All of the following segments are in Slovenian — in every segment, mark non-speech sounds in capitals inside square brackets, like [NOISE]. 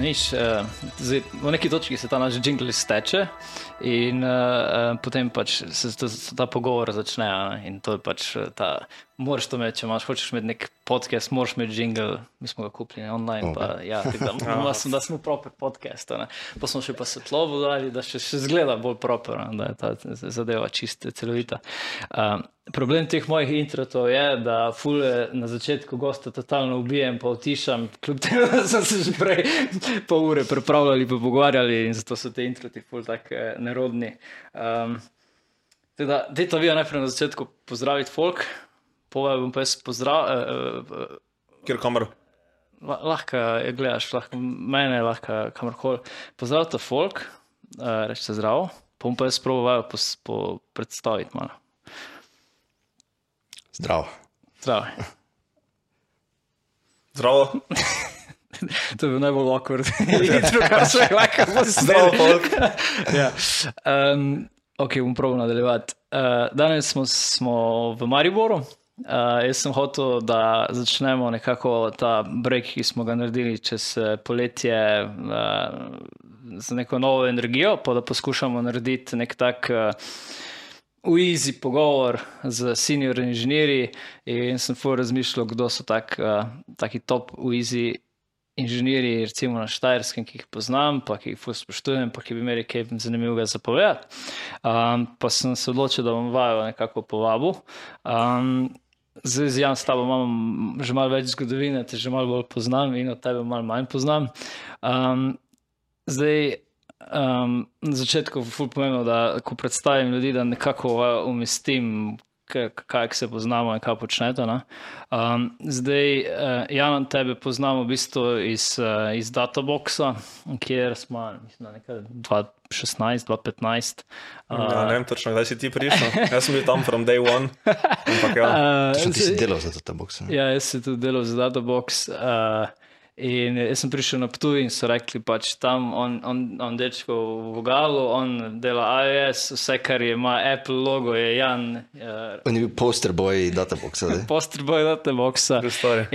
Niš, uh, zdaj, v neki točki se ta naš jingle steče, in uh, potem pač se, se, se ta pogovor začne. Ne? In to je pač ta. Moraš to imeti, če imaš, hočeš imeti nek podcast, moraš imeti jingle, mi smo ga kupili online. Pa, ja, [LAUGHS] da, da, sem, da smo proper podcast. Ne? Pa smo še pa svetlovo dali, da še, še zgleda bolj proper, ne? da je ta zadeva čista, celovita. Um, problem teh mojih intratov je, da fule na začetku gosta totalno ubijem, pa utišam, kljub temu, [LAUGHS] da sem se že prej pol ure pripravljali, pa pogovarjali in zato so te introti ful tako eh, nerodni. Um, teda, dejte vi najprej na začetku pozdraviti folk. Povej, bom pa jaz pozdravil. Uh, uh, Kjer kamer? Lahko je gledaš, lahko mene, lahko kamorkoli. Pozdravite folk, uh, rečete zdrav. Bom pa jaz proval po, po predstaviti malo. Zdrav. Zdrav. Zdravo. [LAUGHS] to je bil najbolj awkward. [LAUGHS] Druga se je lahko. Zdravo, [LAUGHS] ja. um, ok, bom proval nadaljevati. Uh, danes smo, smo v Mariboru. Uh, jaz sem hotel, da začnemo nekako ta break, ki smo ga naredili čez poletje, uh, z neko novo energijo, pa da poskušamo narediti nek tak uh, uizi pogovor z senior inženirji. In sem fuor razmišljal, kdo so tak, uh, taki top uizi inženirji, recimo na Štajerskem, ki jih poznam, pa ki jih spoštujem, pa ki bi imeli kaj zanimivega zapovedati. Um, pa sem se odločil, da bom vajo nekako povabil. Um, Zdaj, z Jan, s tabo imam že malo več zgodovine, te že malo bolj poznam in od tebe malo manj poznam. Um, zdaj, um, na začetku je zelo pomembno, da ko predstavim ljudi, da nekako umestim, kaj se poznamo in kaj počnete. Um, zdaj, uh, Jan, tebe poznamo v bistvu iz, uh, iz Databoxa, kjer smo, mislim, nekaj 2016, 2015. Uh, ja, ne vem točno, kdaj si ti prišel. Jaz sem bil tam from day one. Ampak, ja. [LAUGHS] uh, ti si delal za Databox. Ja, jaz sem tudi delal za Databox. Uh, In jaz sem prišel na Ptuj in so rekli, da pač tam on, on, on dečko v Vogalu, on dela iOS, vse kar je ima Apple logo, je Jan. Uh, on je bil poster boj Databoxa. poster boj Databoxa.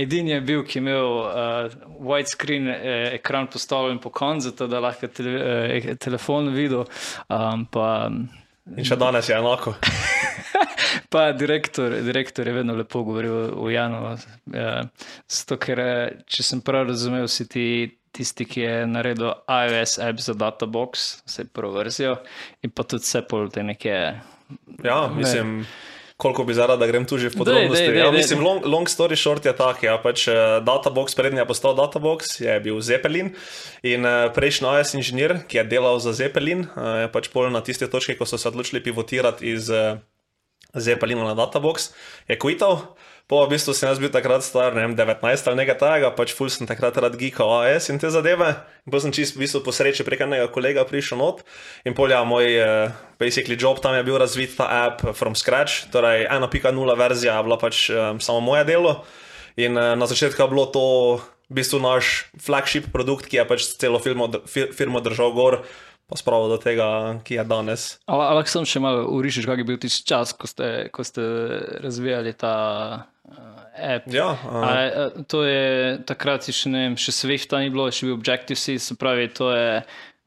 Edini je bil, ki je imel uh, widescreen eh, ekran postavljen po koncu, da lahko tele, eh, telefon videl. Um, pa, in še danes je enako. [LAUGHS] Pa direktor, direktor je vedno lepo govoril o Janu. Ja, zato, ker, če sem prav razumel, si ti tisti, ki je naredil iOS app za Databox, vse prvo verzijo in pa tudi vse pol te neke. Ja, mislim. Ne. Koliko bi zaradi, da grem tu že v podrobnosti? Dej, dej, dej, ja, mislim, long, long story short je tak. Ja, pač, uh, Databox, prednji je postal Databox, je bil Zeppelin. In uh, prejšnji OS inženir, ki je delal za Zeppelin, uh, je pač pol na tiste točke, ko so se odločili pivotirati iz uh, zdaj pa Lino na Databox, je kvital. Po v bistvu sem jaz bil takrat star, ne vem, 19 ali nekaj takega, pač ful sem takrat rad geekal AS in te zadeve. In potem sem čist v bistvu po sreči prek enega kolega prišel not in polja moj uh, basically job tam je bil razvit ta app from scratch, torej 1.0 verzija je bila pač um, samo moje delo. In uh, na začetku je bilo to v bistvu naš flagship produkt, ki je pač celo firmo, firmo držal gor pa spravo do tega, ki je danes. Ampak sem še malo urišil, kak je bil tisti čas, ko ste, ko ste razvijali ta uh, app. Ja, uh. A, a, to je takrat še ne vem, še Swift ni bilo, še bil Objective-C, se pravi, to je.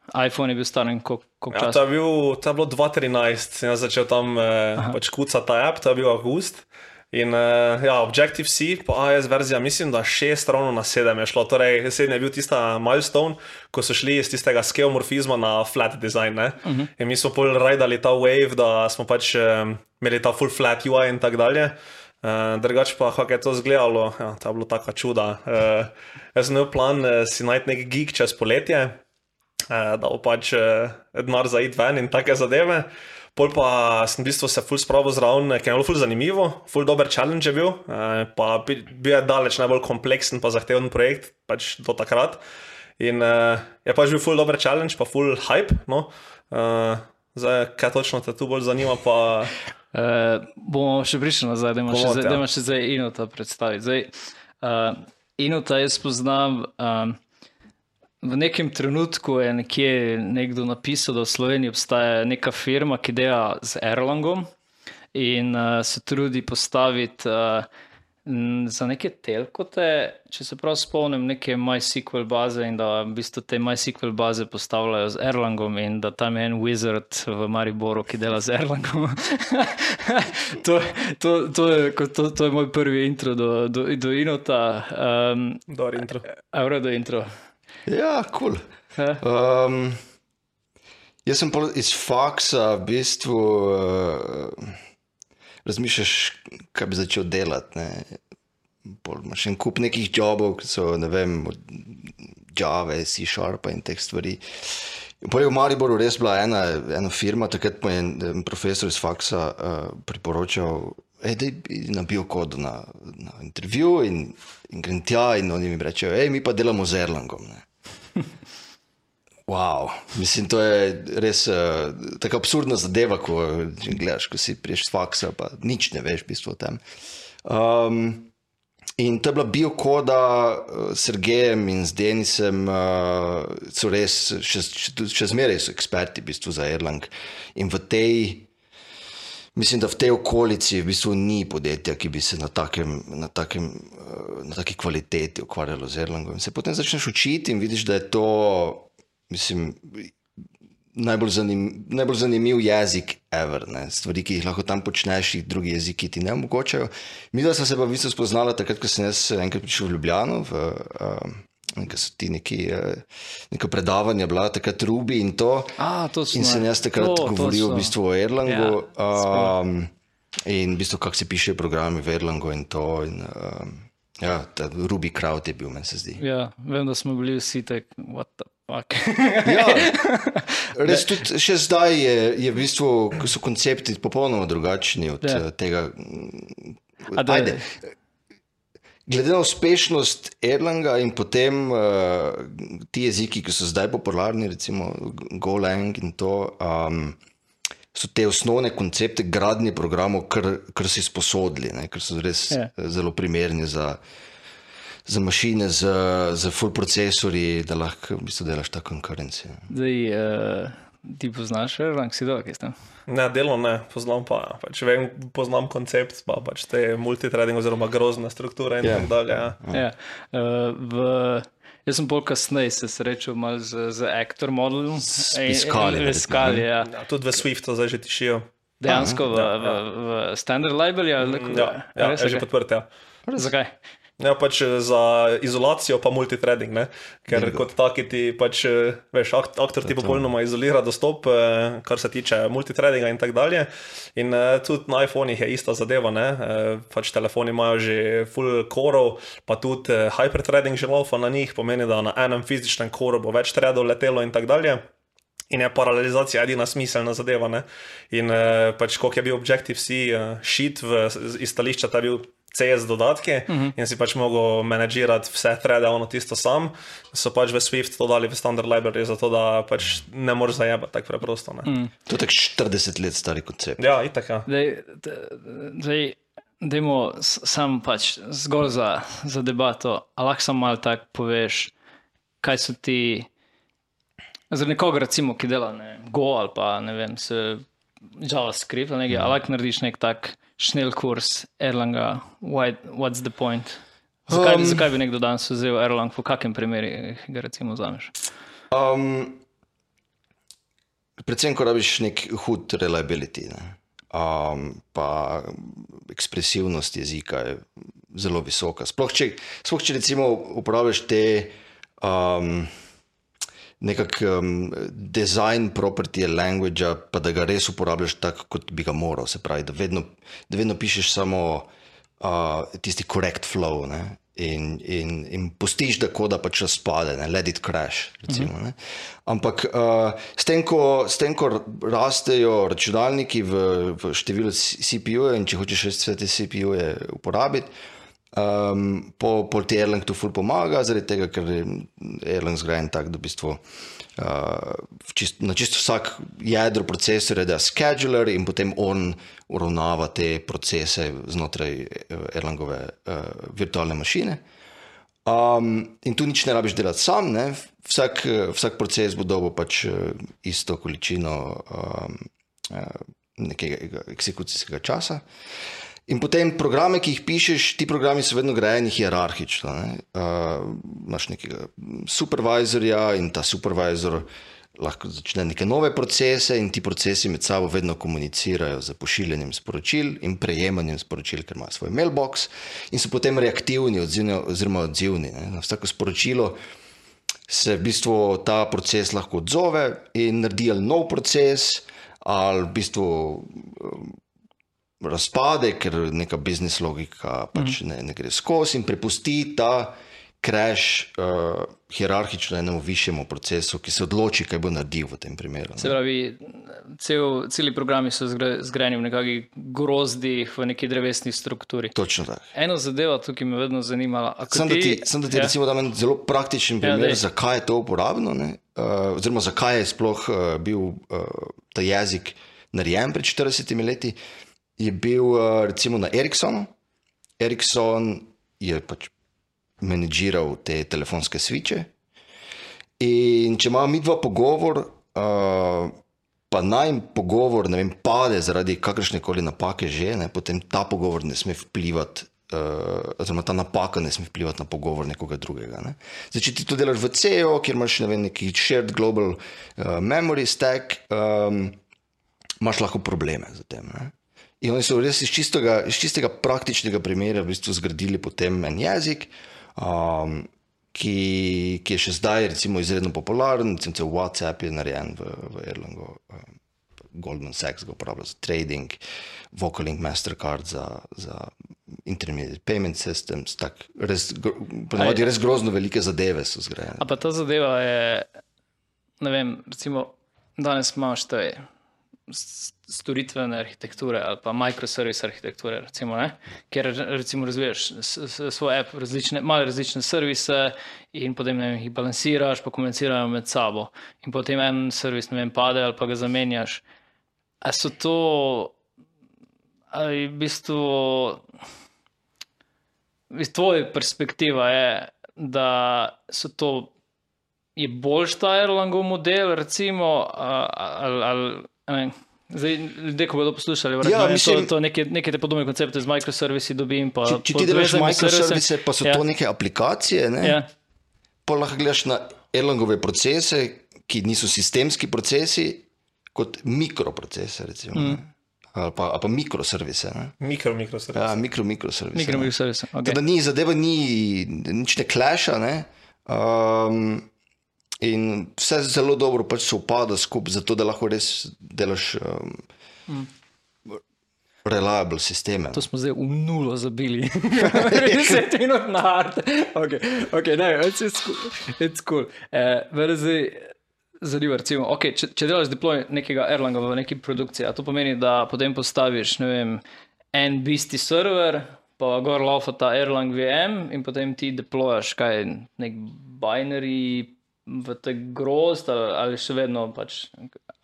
iPhone je bil star in kako ja, časa? To je bilo 2013, sem začel tam eh, pač kucati ta app, to je bil August. In uh, ja, Objective-C, po AES verzija, mislim, da šest ravno na sedem je šlo. Torej, sedem je bil tista milestone, ko so šli iz tistega skeomorfizma na flat design. Uh mhm. -huh. In mi smo pol rajdali ta wave, da smo pač um, imeli ta full flat UI in tako dalje. Uh, drugač pa, kako je to izgledalo, ja, to je bilo tako čuda. Uh, jaz sem imel plan uh, si najti nek geek čez poletje, uh, da bo pač uh, denar za id ven in take zadeve. Pol pa sem v bistvu se ful spravil zraven, ker je bilo ful zanimivo, ful dober challenge je bil, eh, pa bil je daleč najbolj kompleksen pa zahteven projekt, pač do takrat. In uh, je pač bil ful dober challenge, pa ful hype. No? Uh, zdaj, kaj točno te tu bolj zanima? Pa... Uh, bomo še prišli nazaj, da imaš še, ja. še zdaj Inuta predstaviti. Zdaj, uh, Inuta jaz poznam. Um, V nekem trenutku je nekje nekdo napisal, da v Sloveniji obstaja neka firma, ki dela z Erlangom in uh, se trudi postaviti uh, za neke telkote, če se prav spomnim, neke MySQL baze in da v bistvu te MySQL baze postavljajo z Erlangom in da tam je en wizard v Mariboru, ki dela z Erlangom. [LAUGHS] to, to, to, je, to, to je moj prvi intro do, do, do Inota. Um, Dobar intro. Evo do intro. Ja, kul. Cool. Um, jaz sem iz faksa v bistvu uh, razmišljaš, kaj bi začel delati. Imaš en kup nekih jobov, ki so, ne vem, od Java, C Sharpa in teh stvari. Je v Mariboru res bila ena, ena firma, takrat mu je en, profesor iz faksa uh, priporočal, "Ej, da bi na biokodu na, na intervju in, in grem tja in oni mi rečejo, hej, mi pa delamo z Erlangom. Ne. Wow, mislim, to je res uh, tako absurdna zadeva, ko gledaš, ko si priješ z faksa, pa nič ne veš v bistvu o tem. Um, in to je bila biokoda uh, s Sergejem in z Denisem, uh, so res, še, še, še zmeraj so eksperti v bistvu za Erlang. In v tej, mislim, da v tej okolici v bistvu ni podjetja, ki bi se na, takem, na, takem, uh, na taki kvaliteti ukvarjalo z Erlangom. In se potem začneš učiti in vidiš, da je to, mislim, najbolj, zanim, najbolj zanimiv jezik ever. Ne? Stvari, ki jih lahko tam počneš, jih drugi jeziki ti ne omogočajo. Mi dva sva se pa v bistvu spoznala takrat, ko sem jaz enkrat prišel v Ljubljano. V, um, Ker so ti neki, eh, neko predavanje, bila takrat Rubi in to. A, to in sem jaz takrat to, govoril točno. v bistvu o Erlangu. Ja, um, in v bistvu, kako se piše programi v Erlangu in to. In, um, ja, Rubi Kraut je bil, meni se zdi. Ja, vem, da smo bili vsi tako, what the. [LAUGHS] Ja, res tudi še zdaj je, je v bistvu, ko so koncepti popolnoma drugačni od Ja. ja. tega. Ajde. Glede na uspešnost Erlanga in potem uh, ti jeziki, ki so zdaj popularni, recimo Golang in to, um, so te osnovne koncepte gradnje programov, kar, kar si sposodili, ne, ker so res Ja. yeah. zelo primerni za, za mašine, za, za full procesori, da lahko v bistvu delaš ta konkurencija. Zdaj, uh, ti poznaš Erlang, si dolg, jaz tam. Ne, delo ne, poznam pa. Pač vem, poznam koncept, pa pač te multitrading oziroma grozne strukture in Ja. yeah. tako dalje. Ja. Ja. Uh, v, jaz sem bolj kasneje se srečal z, z Actor modelom. S Piscali, V skali, ja. Ja, tudi v Swiftu zdaj že tišijo. Dejansko v, v, v standard library ali kako? Ja, ja, Res, je že okej. podprt. Ja. Zakaj? Ja, pač eh, za izolacijo pa multitrading, ne? ker Bingo. kot taki ti pač, eh, veš, akt, aktor ti popolnoma izolira dostop, eh, kar se tiče multitradinga in tako dalje. In tudi na iPhonih je ista zadeva, ne? Pač telefoni imajo že full korov, pa tudi hyperthreading že laufa na njih, pomeni, da na enem fizičnem koru bo več threadov letelo in tako dalje. In je paralelizacija edina smiselna zadeva. Ne? In pač, koliko je bil Objective-C uh, sheet v, iz stališča, ta je bil CS dodatke uh -huh. in si pač mogel menedžirati vse threade, ono tisto sam, so pač v Swift to dali v standard library, zato da pač ne moreš zajebati tako preprosto. Ne? Mm. To je tak 40 let stari koncept. Ja, itak. Ja. Zdaj, d- zdaj, dajmo s- sam pač zgolj za, za debato, a lahko samo malo tako poveš, kaj so ti, za nekoga recimo, ki dela ne, Go ali pa ne vem, se JavaScript ali nekaj, mm. a lahko narediš nek tak šnel kurs Erlanga, why, what's the point? Zakaj, um, Um, zakaj bi nekdo danes vzel Erlang, v kakem primeru ga recimo vzameš? Um, predvsem, ko rabiš nek hud reliability, ne? um, pa ekspresivnost jezika je zelo visoka. Sploh če, sploh če recimo uporabljaš te um, nekakšen um, design property language, pa da ga res uporabljaš tako, kot bi ga moral. Se pravi, da vedno, da vedno pišeš samo uh, tisti correct flow. Ne? In, in, in pustiš, da koda pač razpade, ne? let it crash. Recimo, uh -huh. Ampak uh, s, tem, ko, s tem, ko rastejo računalniki v, v številu CPU-jev in če hočeš res vse te CPU-je uporabiti, Um, po, po ti Erlang tu ful pomaga, zaradi tega, ker je Erlang zgrajen tako, da v bistvu uh, čist, na čisto vsak jedro procesorja da scheduler in potem on uravnava te procese znotraj eh, Erlangove uh, virtualne mašine. Um, in tu nič ne rabiš delati sam, ne? Vsak, eh, vsak proces bo dobil pač eh, isto količino um, eh, nekega eksekucijskega časa. In potem programe, ki jih pišeš, ti programi so vedno grajeni hierarhično. Ne? Uh, imaš nekega supervizorja in ta supervizor lahko začne neke nove procese, in ti procesi med sabo vedno komunicirajo z pošiljanjem sporočil in prejemanjem sporočil, ker imajo svoj mailbox in so potem reaktivni odzivni, oziroma odzivni. Ne? Na vsako sporočilo se v bistvu ta proces lahko odzove in naredi nov proces, ali v bistvu. Razpade, ker neka biznis logika pač mm. ne, ne gre skozi in prepusti ta crash uh, hierarhično enemu višjemu procesu, ki se odloči, kaj bo naredil v tem primeru. Se pravi, cel, celi programi so zgrajeni v nekakšnih grozdih, v neki drevesni strukturi. Točno tako. Eno zadevo, ki me vedno zanimala. Sem da ti, sem da ti ja. recimo dam en zelo praktičen ja, primer, ja, zakaj je to uporabno, uh, oziroma zakaj je sploh uh, bil uh, ta jezik narejen pred 40 leti. Uh, je bil uh, recimo na Ericssonu. Ericsson je pač menedžiral te telefonske sviče. In če imamo mi dva pogovor, uh, pa naj pogovor vem, pade zaradi kakršne koli napake, že, ne, potem ta pogovor ne sme vplivati. Uh, oziroma, ta napaka ne sme vplivati na pogovor nekoga drugega. Ne. Zdaj, če ti to delaš v CEO, kjer imaš vem, neki shared global uh, memory stack, um, imaš lahko probleme z tem. Ne. In oni so res iz čistega, iz čistega praktičnega primera v bistvu zgradili potem en jezik, um, ki, ki je še zdaj recimo, izredno popularen, recimo cel WhatsApp je narejen v, v Erlangu. Um, Goldman Sachs ga uporablja za trading, Vocalink Mastercard za, za intermediate payment systems. Ponovadi res grozno velike zadeve so zgrajene. Ampak ta zadeva je, ne vem, recimo danes imaš te storitvene arhitekture ali pa microservice arhitekture, recimo, kjer recimo razvijaš svoj app, različne, malo različne servise in potem vem, jih balansiraš, pa komunicirajo med sabo. In potem en servis ne vem, pade ali pa ga zamenjaš. A so to, ali v bistvu, iz tvoje perspektive je, da so to. Je boljši ta Erlangov model, recimo, ali, ali, Zdaj, ljudje, ko bodo poslušali, da ja, je to, to neke, neke te podobne koncepte z microservisi. Dobim, pa, če, če ti delaš microservise, pa so ja. to neke aplikacije, ne? ja. pa lahko gledaš na Erlangove procese, ki niso sistemski procesi, kot mikroprocese. Recimo, mm. Ali pa, ali pa mikroservise. Mikro, mikroservise. Ja, mikro, mikroservise. Mikro, mikroservise. Okay. Teda ni zadeva, ni nič ne kleša. Ne? Um, In vse zelo dobro pač se upada skupaj, zato da lahko res delaš um, mm. reliable sisteme. To smo zdaj v nulo zabili. Deset minut na art. Ok, okay ne, it's, it's cool. It's cool. Uh, Zanimivo, recimo, okay, če, če delaš deploy nekega Erlanga v neki produkciji, to pomeni, da potem postaviš vem, en bisti server, pa gor laufa ta Erlang VM in potem ti deployaš kaj, nek binary v te grozd, ali, ali še vedno pač.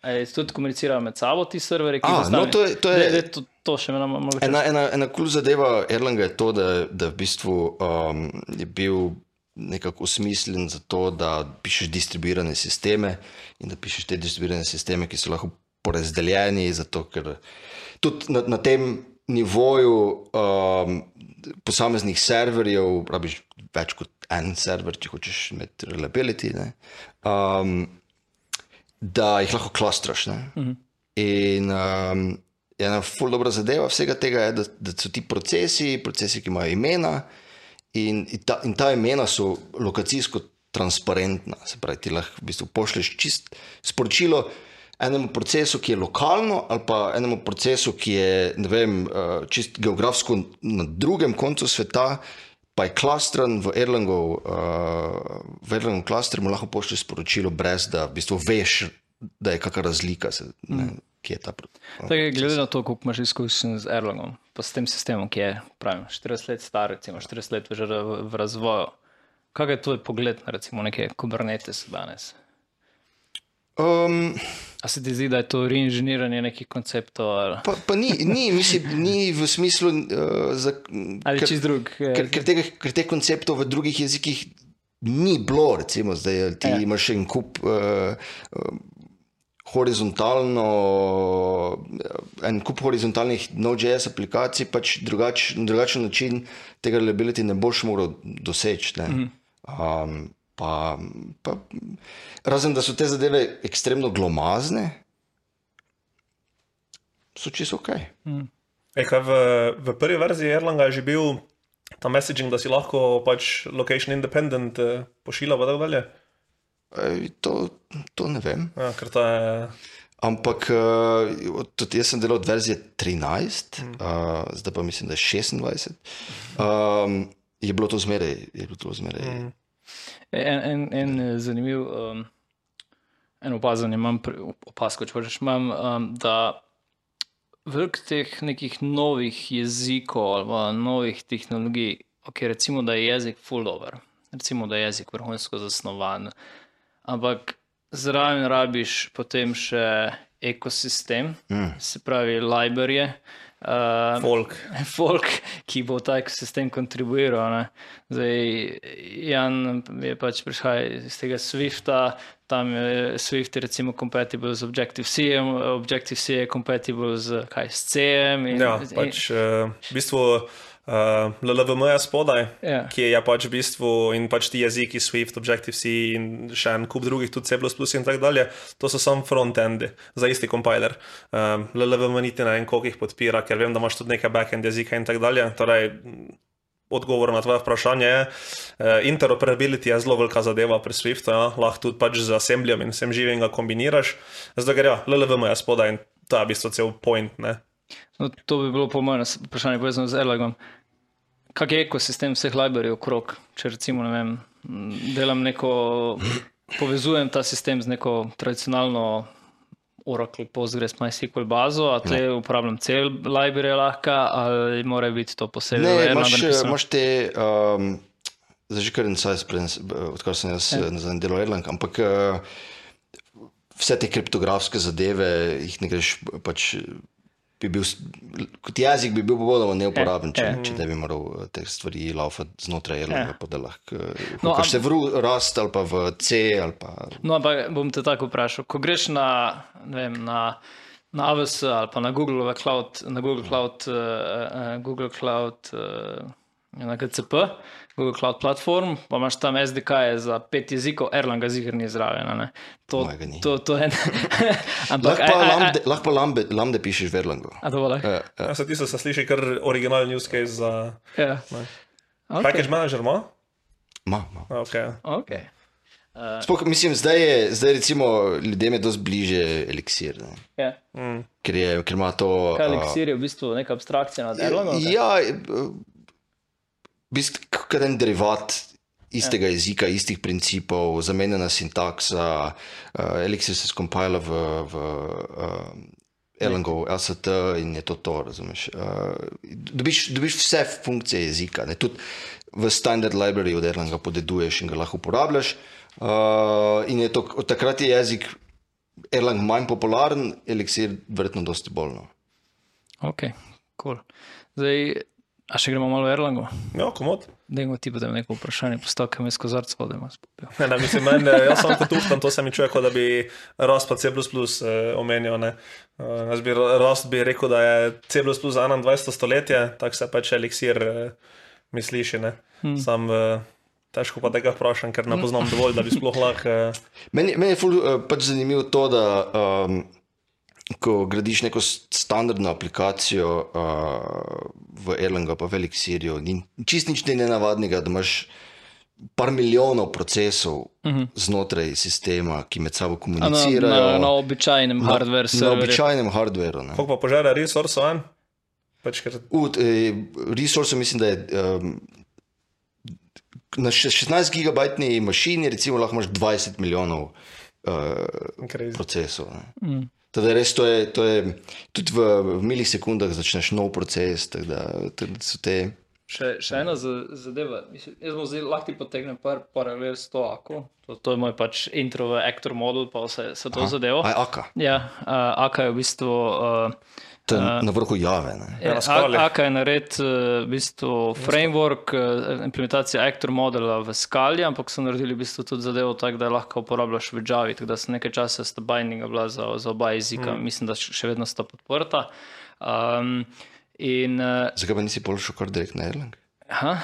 Ali tudi komunicirajo med sabo ti serverji? A, no, to je, to je, de, de, to, to še ena malo. Ena, ena, ena kul zadeva Erlanga je to, da, da v bistvu um, je bil nekako usmisljen za to, da pišeš distribuirane sisteme in da pišeš te distribuirane sisteme, ki so lahko porazdeljeni, zato ker tudi na, na tem nivoju um, posameznih serverjev, rabiš več kot en server, če hočeš imeti reliability, um, da jih lahko klastraš. Uh mhm. -huh. In um, ena ful dobra zadeva vsega tega je, da, da so ti procesi, procesi, ki imajo imena, in, in, ta, in ta imena so lokacijsko transparentna. Se pravi, ti lahko v bistvu pošleš čist sporočilo. Enemu procesu, ki je lokalno, ali pa enemu procesu, ki je vem, uh, čist geografsko na drugem koncu sveta, pa je klastren v Erlangu, uh, v Erlangu klastru, mu lahko pošlješ sporočilo, brez da v bistvu veš, da je kakšna razlika. Se, ne, mm. Ta, no, Tako, glede na to, koliko imaš izkušenj z Erlangom, pa s tem sistemom, ki je pravim, 40 let star, recimo 40 let v, v razvoju, kakšen je tvoj pogled na recimo, neke Kubernetes danes? Um, A se ti zdi, da je to reinženiranje nekih konceptov? Pa, pa ni, ni, mislim, ni v smislu, uh, za, ali čez drug. Eh, ker, ker, tega, ker teh konceptov v drugih jezikih ni bilo, recimo, zdaj ti ja. imaš en kup uh, horizontalno, en kup horizontalnih Node.js aplikacij, pač drugač, drugačen način tega reliability ne boš mogel doseči. ne. Um, pa, pa, razen da so te zadeve ekstremno glomazne, so čisto ok. E, kaj v, v prvi verziji Erlanga je že bil ta messaging, da si lahko pač location independent eh, pošiljal in tako dalje. Ej, To, to ne vem. Ja, je. Ampak uh, tudi jaz sem delal od verzije 13, mm. uh, zdaj pa mislim, da je 26. Um, je bilo to zmeraj, je bilo to zmeraj. Mm. En, en, en eh, zanimiv um, en opazanje imam, opazko, če rečeš, imam, um, da veliko teh nekih novih jezikov ali novih tehnologij, ok, recimo, da je jezik full dobro, recimo, da je jezik vrhunsko zasnovan, ampak zraven rabiš potem še ekosistem, mm. se pravi, librarje. Uh, Folk. [LAUGHS] folk, ki bo ta ekosistem kontribuiral. Ne. Zdaj, Jan je pač prihajal iz tega Swifta, tam je Swift recimo compatible z Objective-C, Objective-C je compatible z, kaj, s C-jem. in- Ja, in- pač uh, v bistvu uh, LLVM je spodaj, Ja. ki je pač v bistvu in pač ti jeziki Swift, Objective-C in še en kup drugih, tudi C in tako dalje, to so samo frontendi za isti kompiler. Um, LLVM niti ne vem, koliko jih podpira, ker vem, da imaš tudi nekaj backend jezika in tako dalje. Torej, Odgovor na tvoje vprašanje je, uh, interoperability je zelo velika zadeva pri Swiftu, ja? lahko tudi pač z assemblyjem in vsem živim ga kombiniraš. Zato, ker ja, LLVM je spodaj in to je v bistvu cel point. Ne? No, to bi bilo po mojem vprašanje povezano z Erlagom. Kak je ekosistem vseh librarjev okrog? Če recimo, ne vem, delam neko, povezujem ta sistem z neko tradicionalno Oracle, Postgres, MySQL bazo, a te uporabljam cel library lahko, ali mora biti to posebej Ne, imaš, imaš te, um, zdaj že kar en saj, odkar sem jaz ja. nazaj delal Erlang, ampak uh, vse te kriptografske zadeve, jih ne greš pač. Bi bil, kot jezik bi bil popolnoma neuporaben, če, Ja. če ne bi moral eh, te stvari laufati znotraj Ja. pa da lahko No, am- se v Ru- Rust ali pa v C ali pa No, ampak bom te tako vprašal. Ko greš na, ne vem, na, na AWS ali pa na Google Cloud, na Google Cloud, uh, uh, Google Cloud uh, na GCP, Google Cloud Platform, pa imaš tam SDK za pet jezikov, Erlanga ziger ni zraven. To, ni. to, to je. [LAUGHS] ampak, lahko pa lambde, lahko pa lambde, lambde pišeš v Erlangu. A lahko. Ja, ja. Ja, se tisto se sliši kar originalen use case za Ja. okay. package manager, ima? Ma, ma. Okay. Okay. Sploh, mislim, zdaj je, zdaj recimo ljudem je dosti bliže eliksir, ne? Ja. ker, je, ker ima to. Kaj a, Elixir je v bistvu neka abstrakcija nad Erlangom? Ja, kot en derivat istega ja. jezika, istih principov, zamenjena sintaksa. Uh, Elixir se skompila v, v uh, Erlangov LST in je to to, razumeš. Uh, dobiš, dobiš vse funkcije jezika, tudi v standard library od Erlanga podeduješ in ga lahko uporabljaš. Uh, in je to, od takrat je jezik Erlang manj popularen, Elixir verjetno dosti bolj. No. Ok, cool. Zdaj, a še gremo malo v Erlangu? Ja, komod. Dajmo ti potem neko vprašanje, postavka me skozarc vodemo. Ne, ne, mislim, meni, eh, jaz sem kot uftam, to se mi čuje, kot da bi pa C eh, omenil. Ne. Uh, jaz bi Rust bi rekel, da je C 21. stoletje, tako se pač eliksir uh, misliš. Hmm. Sam uh, težko pa tega vprašam, ker ne poznam dovolj, da bi sploh lahko. Uh, Meni, meni je ful, uh, pač zanimivo to, da um, ko gradiš neko standardno aplikacijo uh, v Erlangu, pa velik Sirijo, ni čist nič ni nenavadnega, da imaš par milijonov procesov uh -huh. znotraj sistema, ki med sabo Na, komunicirajo. na, na običajnem hardware na serverju. običajnem hardwareu. ne. koliko pa požare resursov? Pač, ker, U, eh, resource mislim, da je um, na še- 16 gigabajtni mašini, recimo, lahko imaš 20 milijonov uh, Crazy. procesov. Mm. Teda res to je, to je tudi v, v milisekundah začneš nov proces, tako da, tako da te. Še, še ena za- zadeva. Mislim, jaz bom zdaj lahko ti potegnem par paralel s to ako. To, to je moj pač intro v actor model, pa vse, vse to zadevo. Aj, aka. Ja, uh, AK je v bistvu uh, To je na vrhu jave. Ne? Ja, Ja. Aka je naredil uh, v bistvu framework, uh, implementacija Actor modela v skali, ampak so naredili v bistvu tudi zadevo tako, da lahko uporabljaš v Javi. Tako da so nekaj časa sta bindinga bila za, za oba jezika, mm. mislim, da še vedno sta podprta. Um, in uh, Zakaj pa nisi pol šel kar direkt na Erlang? Aha.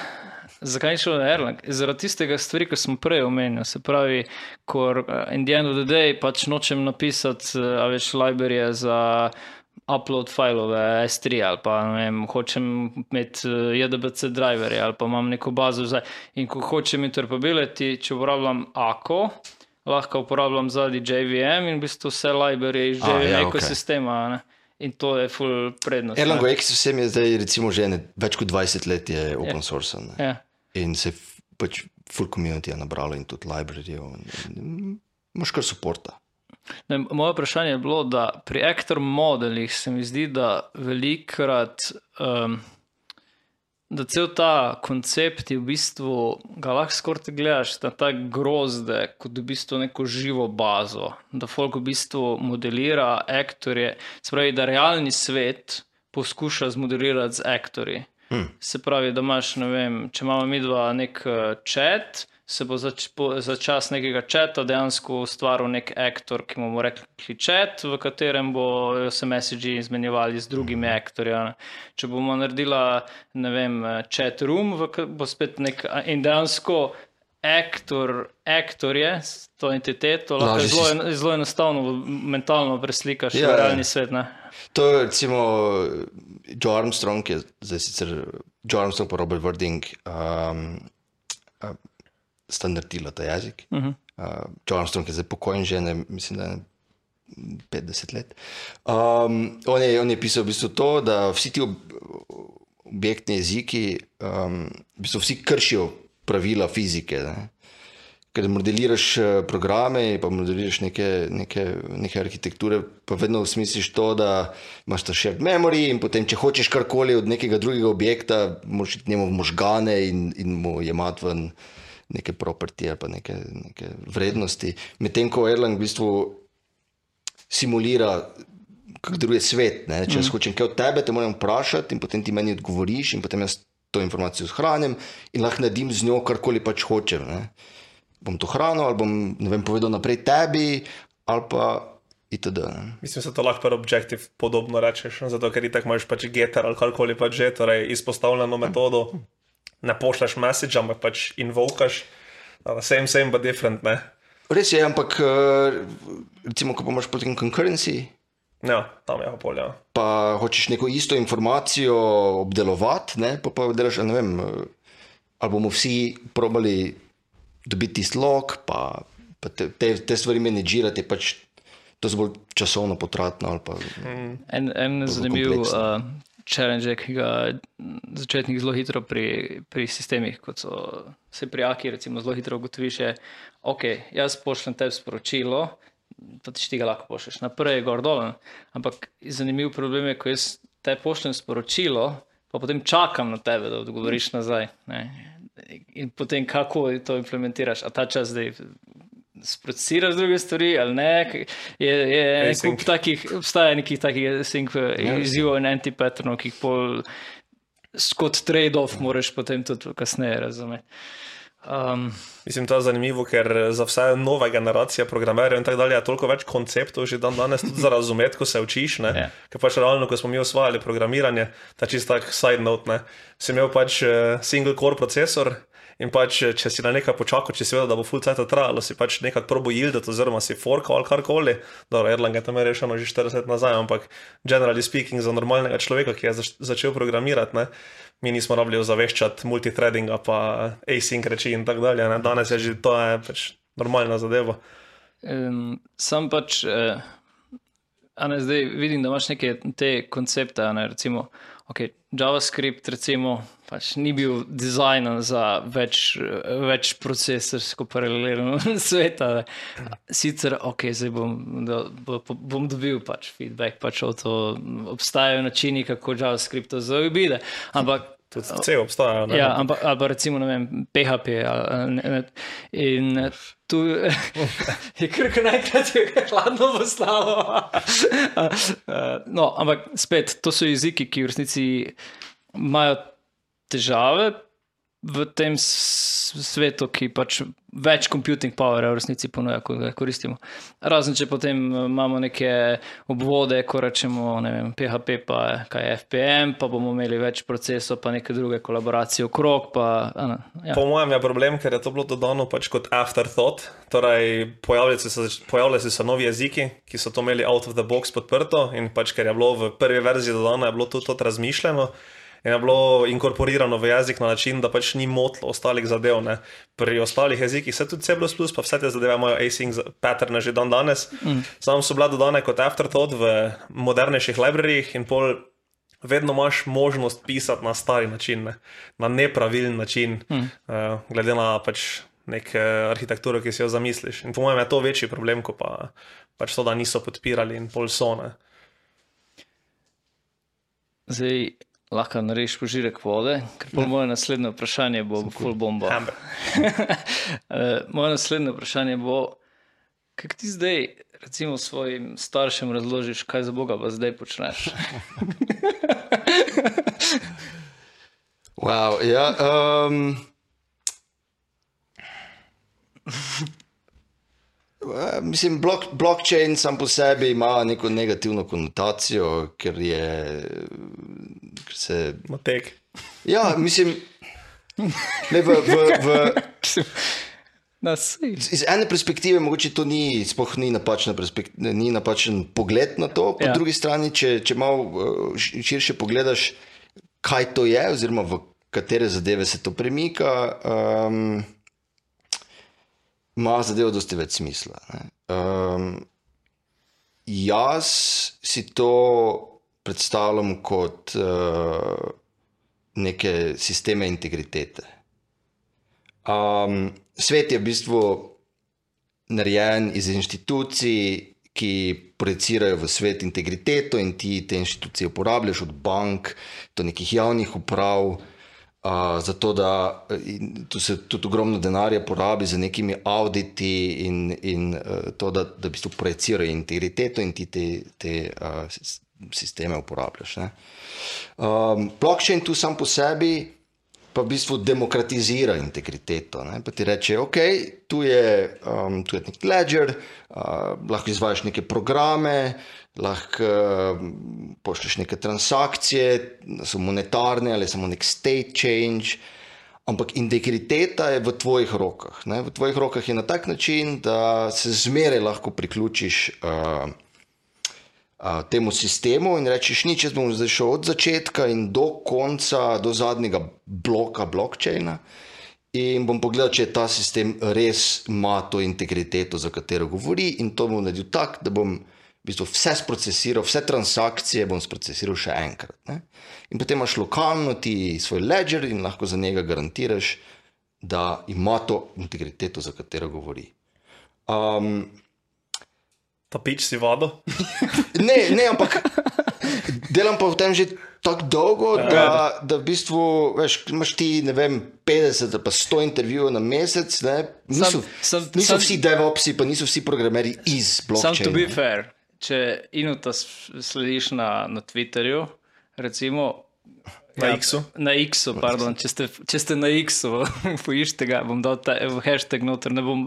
Zakaj ni šel na Erlang? Zaradi tistega stvari, ki sem prej omenil. Se pravi, ko in the end of the day pač nočem napisati eh, a več librarije za upload filove S3 ali pa ne vem, hočem imeti eh, JDBC driverje ali pa imam neko bazo zdaj. In ko hočem interoperability, če uporabljam ACO, lahko uporabljam zadnji JVM in v bistvu vse librarije iz JVM ja, ja, ekosistema. Ne? In to je full prednost. ne. Erlang Exosem je zdaj recimo že ene, več kot 20 let je open source. Ne? Ja. In se pač full community je nabralo in tudi library. Imaš kar suporta. Ne, moje vprašanje je bilo, da pri aktor modelih se mi zdi, da velikrat, um, da cel ta koncept je v bistvu, ga lahko skoraj gledaš na ta grozde, kot v bistvu neko živo bazo. Da folk v bistvu modelira aktorje, se pravi, da realni svet poskuša zmodelirati z aktorji. Hmm. Se pravi, da imaš, ne vem, če imamo mi dva nek eh, chat, se bo za, po, za čas nekega čata dejansko ustvaril nek aktor, ki mu bomo rekli chat, v katerem bodo se messagi izmenjevali z drugimi aktorji. Če bomo naredila, ne vem, chat room, v, bo spet nek in dejansko. Aktor, aktor je s to entiteto, lahko si zelo, s- en- zelo enostavno mentalno preslikaš Ja, ja, v ja. realni svet. Ne? To je recimo Joe Armstrong, ki je zdaj sicer Joe Armstrong pa Robert Wording um, uh, standardila ta jezik. Uh -huh. uh, Joe Armstrong je zdaj pokojni že, ne, mislim, da je 50 let. Um, on, je, on je pisal v bistvu to, da vsi ti ob, objektni jeziki, um, v bistvu vsi kršijo pravila fizike. Ne? Ker modeliraš eh, programe, pa modeliraš neke, neke, neke arhitekture, pa vedno smisliš to, da imaš ta shared memory in potem, če hočeš karkoli od nekega drugega objekta, moraš iti njemu v možgane in, in mu jemati ven neke property ali pa neke, neke vrednosti. Medtem ko Erlang v bistvu simulira, kako deluje svet. Ne? Če jaz hočem kaj od tebe, te moram vprašati in potem ti meni odgovoriš in potem jaz to informacijo shranim in lahko naredim z njo karkoli pač hočem. Ne? Bom to hranil ali bom vem, povedal naprej tebi ali pa itd. Ne? Mislim, da se to lahko pri Objective podobno rečeš, zato ker ti tako imaš pač getter ali karkoli pač že, torej izpostavljeno metodo, ne pošljaš message, ampak pač invokaš, same, same, but different, ne. Res je, ampak eh, recimo, ko imaš potem concurrency, Ja, tam je pa polja. pa hočeš neko isto informacijo obdelovati, ne, pa pa delaš, ne vem, eh, ali bomo vsi probali dobiti tisti log, pa, pa te, te, te stvari menedžirati, pač to je bolj časovno potratno. ali Pa, En, en bolj zanimiv uh, challenge, je, ki ga mm, začetnik zelo hitro pri, pri sistemih, kot so se prijaki, recimo zelo hitro ugotoviš, je, ok, jaz pošljem tebi sporočilo, pa ti ga lahko pošlješ naprej, gor dol. Ampak zanimiv problem je, ko jaz te pošljem sporočilo, pa potem čakam na tebe, da odgovoriš nazaj. Ne. In potem kako to implementiraš, a ta čas zdaj sprocesiraš druge stvari ali ne. Je, je en kup takih, obstaja nekih takih async Ja, izzivov in anti-patternov, ki jih pol kot trade-off moraš potem tudi kasneje razumeti. Um, Mislim, to je zanimivo, ker za vse nove generacije programerjev in tako dalje je toliko več konceptov že dan danes za razumeti, ko se učiš. Ne? Ja. Ker pač realno, ko smo mi osvajali programiranje, ta čist tak side note, ne? si imel pač eh, single core procesor in pač, eh, če si na nekaj počakal, če si vedel, da bo full cajt trajalo, si pač nekako probo yieldati oziroma si forkal ali karkoli. Dobro, Erlang je tam rešeno že 40 let nazaj, ampak generally speaking za normalnega človeka, ki je zač začel programirati, ne? mi nismo rabili ozaveščati multithreadinga, pa async reči in tako dalje. Ne? Danes je že to je pač normalna zadeva. um, sam pač, uh, a ne zdaj vidim, da imaš neke te koncepte, ne recimo. Okay, JavaScript recimo, pač ni bil dizajnen za več, več procesorsko paralelno [LAUGHS] sveta. Ne. Sicer, ok, zdaj bom, da, bo, bom dobil pač feedback, pač o to obstajajo načini, kako JavaScript to zaobide. Ampak Tudi vse obstajajo. ne. Ja, ampak, ali pa recimo ne vem, PHP. Ali, ne, ne, in tu [LAUGHS] je kar naenkrat je hladno postalo. [LAUGHS] no, ampak spet, to so jeziki, ki v resnici imajo težave v tem svetu, ki pač več computing powera v resnici ponuja, ko ga koristimo. Razen če potem eh, imamo neke obvode, ko rečemo vem, PHP, pa kaj je FPM, pa bomo imeli več procesov, pa neke druge kolaboracije okrog. Pa, a ne, ja. Po mojem je problem, ker je to bilo dodano pač kot afterthought. Torej, pojavljali so, pojavljali so novi jeziki, ki so to imeli out of the box podprto, in pač ker je bilo v prvi verziji dodano, je bilo tudi to razmišljeno. In je bilo inkorporirano v jezik na način, da pač ni motlo ostalih zadev. Ne. Pri ostalih jezikih se tudi C, pa vse te zadeve imajo async patterne že dan danes. Mm. Samo so bile dodane kot afterthought v modernejših librarijih in pol vedno imaš možnost pisati na stari način, ne? na nepravilen način, mm. uh, glede na pač nek uh, arhitekturo, ki si jo zamisliš. In po mojem je to večji problem, kot pa pač to, da niso podpirali in pol so. Ne? Zdaj lahko narediš požirek vode, ker pol moje naslednje vprašanje bo full bomba. [LAUGHS] Eh, moje naslednje vprašanje bo, kako ti zdaj, recimo, svojim staršem razložiš, kaj za Boga pa zdaj počneš. [LAUGHS] Wow, ja, um, [LAUGHS] Mislim, blok, blockchain sam po sebi ima neko negativno konotacijo, ker je. Se, Matek. ja, mislim, ne, v, v, v, iz ene perspektive mogoče to ni, sploh ni, ni napačen pogled na to, po Ja. drugi strani, če, če malo eh, širše pogledaš, kaj to je, oziroma v katere zadeve se to premika, um, ima zadeva dosti več smisla. Um, jaz si to predstavljam kot uh, neke sisteme integritete. Um, svet je v bistvu narejen iz inštitucij, ki projicirajo v svet integriteto, in ti te inštitucije uporabljaš, od bank do nekih javnih uprav. Uh, zato, da tu se tudi ogromno denarja porabi za nekimi auditi in, in uh, to, da, da v bistvu projicirajo integriteto in ti te, te uh, sisteme uporabljaš. ne. Um, blockchain tu sam po sebi pa v bistvu demokratizira integriteto. Ne? Pa ti reče, ok, tu je, um, tu je nek ledger, uh, lahko izvajaš neke programe, lahko um, pošlješ neke transakcije, so monetarne ali samo nek state change. Ampak integriteta je v tvojih rokah. Ne? V tvojih rokah je na tak način, da se zmeraj lahko priključiš uh, a, temu sistemu in rečeš, nič, jaz bom zdaj šel od začetka in do konca, do zadnjega bloka blockchaina. In bom pogledal, če ta sistem res ima to integriteto, za katero govori, in to bom naredil tako, da bom v bistvu vse sprocesiral, vse transakcije bom sprocesiral še enkrat. Ne? In potem imaš lokalno ti svoj ledger in lahko za njega garantiraš, da ima to integriteto, za katero govori. Um, Ta pič si vodo. [LAUGHS] Ne, ne, ampak delam pa v tem že tako dolgo, da, da v bistvu veš, imaš ti vem, 50 ali pa 100 intervjujev na mesec. Ne? Niso, Sam- sam- niso sam- vsi DevOpsi, pa niso vsi programeri iz Sam to be blockchaina. fair, če inuta s- slediš na, na Twitterju, recimo. Na X-u? Na X-u, pardon, če ste, če ste na X-u, [LAUGHS] poiščite ga, bom dal ta hashtag noter, ne bom,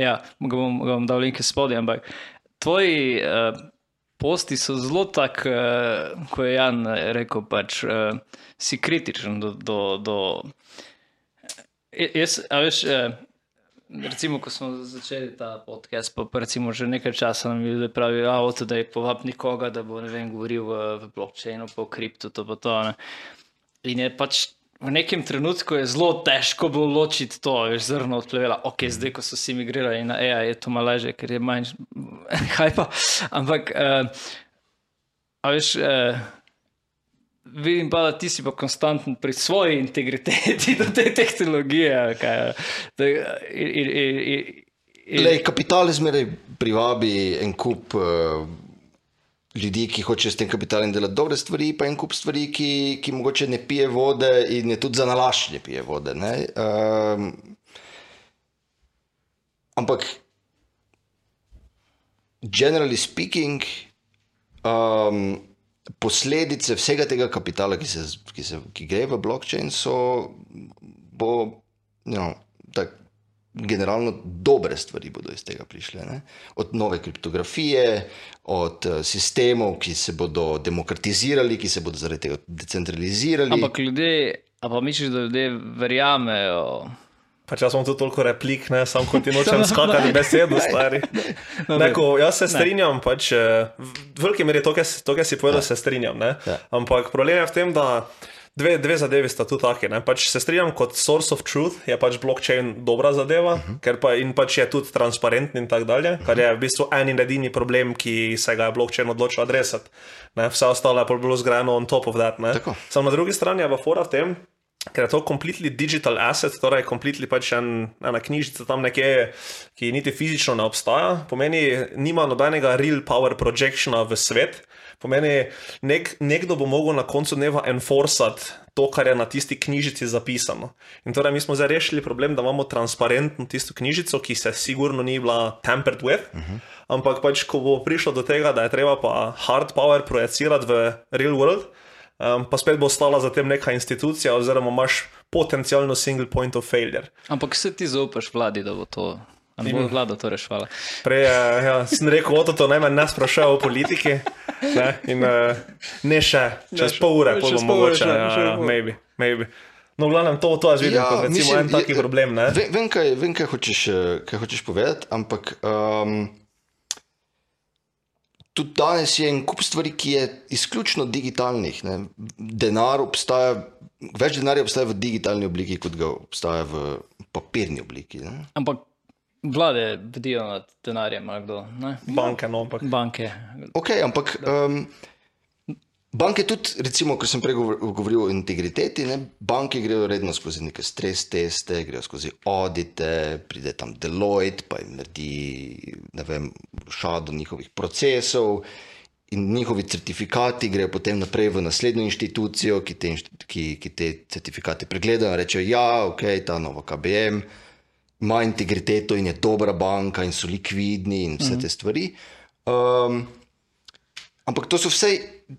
ja, ga bom, ga bom dal link spodaj, ampak tvoji uh, posti so zelo tak, uh, ko je Jan rekel, pač uh, si kritičen do. do, do Jaz, a veš, uh, Recimo, ko smo začeli ta podcast, pa, pa recimo že nekaj časa nam je ljudje pravi, da je povab nikoga, da bo ne vem, govoril v, v blockchainu, po kriptu, to pa to. Ne. In je pač v nekem trenutku je zelo težko bilo ločiti to, veš, zrno od plevela. Ok, zdaj, ko so si migrirali na AI, je to malo lažje, ker je manj [LAUGHS] hajpa. Ampak, uh, a veš. Uh, Vidim pa, da ti si pa konstanten pri svoji integriteti [LAUGHS] do te tehnologije. Kaj, da, in, in, in, in, Lej, kapital zmeraj privabi en kup uh, ljudi, ki hočejo s tem kapitalom delati dobre stvari, pa en kup stvari, ki, ki mogoče ne pije vode in je tudi za nalašč ne pije vode. Ne? Um, ampak, generally speaking, um, posledice vsega tega kapitala, ki, se, ki, se, ki gre v blockchain, so bo, you know, tak, generalno dobre stvari bodo iz tega prišle. Ne? Od nove kriptografije, od uh, sistemov, ki se bodo demokratizirali, ki se bodo zaradi tega decentralizirali. Ampak ljudje, a pa misliš, da ljudje verjamejo? Pač jaz sem tu toliko replik, ne samo kot ti [LAUGHS] nočem skakati besedo, stari. [LAUGHS] Neko, jaz se strinjam, pač, eh, v veliki meri to, kar si povedal, se strinjam. Ne? Ja. Ampak problem je v tem, da dve, dve zadevi sta tu taki. Pač se strinjam kot source of truth, je pač blockchain dobra zadeva, uh -huh. ker pa, pač je tudi transparenten in tako dalje, kar je v bistvu en in edini problem, ki se ga je blockchain odločil adresati. Vse ostalo je pa bilo zgrajeno on top of that. Samo na drugi strani je pa fora v tem, ker je to completely digital asset, torej completely pač en, ena knjižica tam nekje, ki niti fizično ne obstaja, pomeni, nima nobenega real power projectiona v svet. Pomeni, nek, nekdo bo mogel na koncu dneva enforcati to, kar je na tisti knjižici zapisano. In torej, mi smo zdaj rešili problem, da imamo transparentno tisto knjižico, ki se sigurno ni bila tampered with. Uh -huh. Ampak pač, ko bo prišlo do tega, da je treba pa hard power projicirati v real world, um, pa spet bo ostala za tem neka institucija, oziroma imaš potencialno single point of failure. Ampak se ti zaupaš vladi, da bo to. Ne bo vlada to rešvala. Prej ja, sem rekel, da to najmanj nas sprašuje o politiki. Ne, in, uh, ne še, čez pol ure, pol bo mogoče. Ja, ja, maybe, maybe. No, v glavnem, to, to jaz vidim ja, kot recimo, mislim, en taki je, problem. Ne? Vem, vem, kaj, vem kaj, hočeš, kaj hočeš povedati, ampak um, tudi danes je en kup stvari, ki je izključno digitalnih. Ne? Denar obstaja, več denarja obstaja v digitalni obliki, kot ga obstaja v papirni obliki. Ne? Ampak vlade bdijo nad denarjem, ali kdo? Ne? Banke, no, ampak. Banke. Ok, ampak. Um, Banke tudi, recimo, ko sem prej govoril o integriteti, ne, banke grejo redno skozi neke stres teste, grejo skozi audite, pride tam Deloitte, pa jim naredi, ne vem, šado njihovih procesov in njihovi certifikati grejo potem naprej v naslednjo inštitucijo, ki te, ki, ki te certifikate pregledajo in rečejo, ja, ok, ta nova KBM ima integriteto in je dobra banka in so likvidni in vse te stvari. Um, ampak to so vse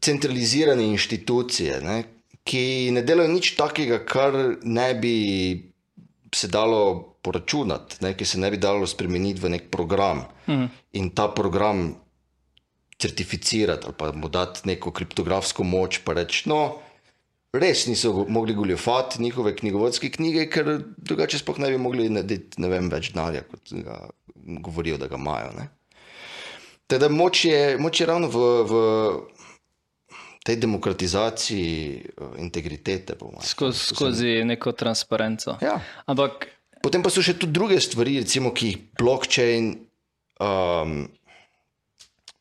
centralizirane inštitucije, ne, ki ne delajo nič takega, kar ne bi se dalo poračunati, ne, ki se ne bi dalo spremeniti v nek program mm. in ta program certificirati ali pa mu dati neko kriptografsko moč, pa reči, no. Res niso mogli goljufati njihove knjigovodske knjige, ker drugače sploh ne bi mogli narediti ne vem, več denarja, kot ga govorijo, da ga imajo. Teda moč je, moč je ravno v, v, tej demokratizaciji eh, integritete. Skozi, skozi neko transparenco. Ja. Ampak, Potem pa so še tudi druge stvari, recimo, ki jih blockchain, um,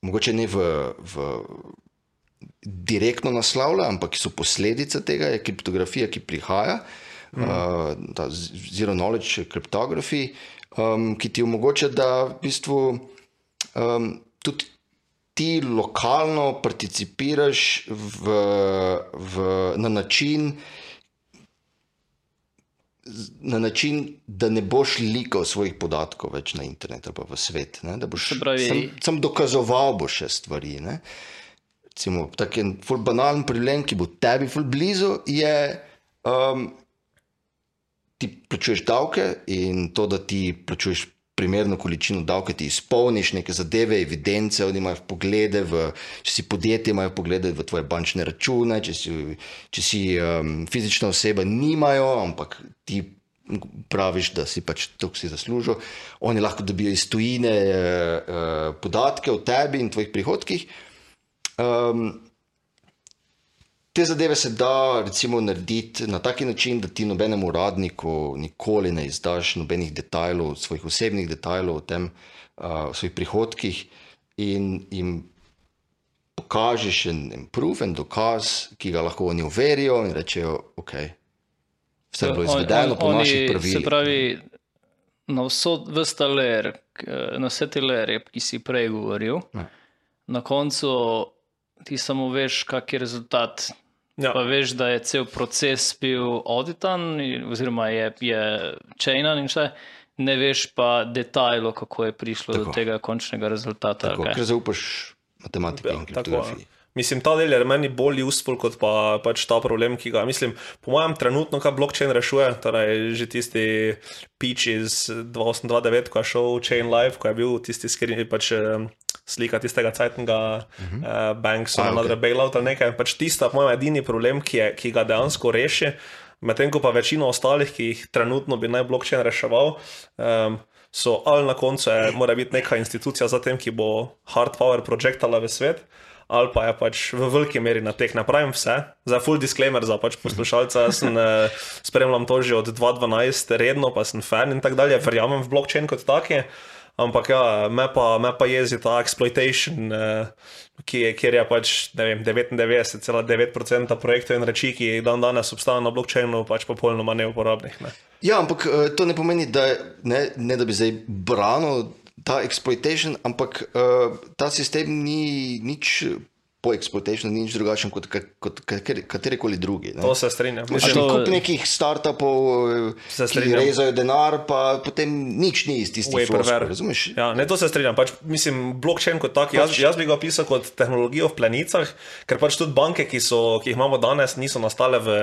mogoče ne v, v direktno naslavlja, ampak so posledica tega, je kriptografija, ki prihaja, mm. uh, ta zero knowledge cryptography, um, ki ti omogoča, da v bistvu um, tudi ti lokalno participiraš v, v, na, način, na način, da ne boš likal svojih podatkov več na internet ali v svet. Ne? Da boš pravi... sam, sam dokazoval boš še stvari. Tak en banalen problem, ki bo tebi blizu, je. Um, Ti plačuješ davke, in to, da ti plačuješ primerno količino davka, ti izpolniš neke zadeve, evidence, oni imajo poglede, v, če si podjetje, imajo poglede v tvoje bančne račune, če si, če si um, fizična oseba, nimajo, ampak ti praviš, da si pač to, kar si zaslužil. Oni lahko dobijo iz tujine uh, podatke o tebi in tvojih prihodkih. Um, Te zadeve se da recimo, narediti na taki način, da ti nobenemu uradniku nikoli ne izdaš nobenih detajlov, svojih osebnih detajlov o tem, uh, svojih prihodkih in jim pokažeš en proof, en dokaz, ki ga lahko oni uverijo in rečejo, ok, vse je bilo izvedeno po naših pravilih. Se pravi, na, vso, ler, na vse te lere, ki si prej govoril, ne. na koncu ti samo veš, kak je rezultat. Ja. Pa veš, da je cel proces bil auditan, in- oziroma je, je chainan in vse, ne veš pa detajlo, kako je prišlo Tako. Do tega končnega rezultata. Tako, ker zaupaš matematiki Ja, in tako, kriptografiji. Mislim, ta del je meni bolj useful kot pa, pač ta problem, ki ga, mislim, po mojem, trenutno, kaj blockchain rešuje, torej že tisti pitch iz 2829, ko je šel Chain Live, ko je bil tisti skrin, pač eh, slika tistega cajtnega uh -huh. uh, Banks, A, another ok. bailout ali nekaj, pač tista, po mojem, edini problem, ki, je, ki ga dejansko reši, medtem ko pa večino ostalih, ki jih trenutno bi naj blockchain reševal, um, so ali na koncu je, mora biti neka institucija za tem, ki bo hard power projektala v svet, ali pa je pač v veliki meri na teh napravim vse. Za full disclaimer za pač poslušalca, jaz sem, eh, spremljam to že od 2012 redno, pa sem fan in tako dalje, verjamem v blockchain kot taki. Ampak ja, me pa, me pa jezi ta exploitation, eh, ki je, kjer je pač ne vem, 99,9% projektov in reči, ki dan danes obstajajo na blockchainu, pač popolnoma neuporabnih. Ne. Ja, ampak eh, to ne pomeni, da, ne, ne da bi zdaj branil ta exploitation, ampak uh, ta sistem ni nič po exploitationu, ni nič drugačen kot, kot kater- katerikoli drugi. ne. To se strinjam. Mislim, to- kup nekih startupov, ki rezajo denar, pa potem nič ni iz tistih floskul, razumeš? Ja, ne, to se strinjam. Pač, mislim, blockchain kot tak, jaz, jaz bi ga opisal kot tehnologijo v plenicah, ker pač tudi banke, ki, so, ki jih imamo danes, niso nastale v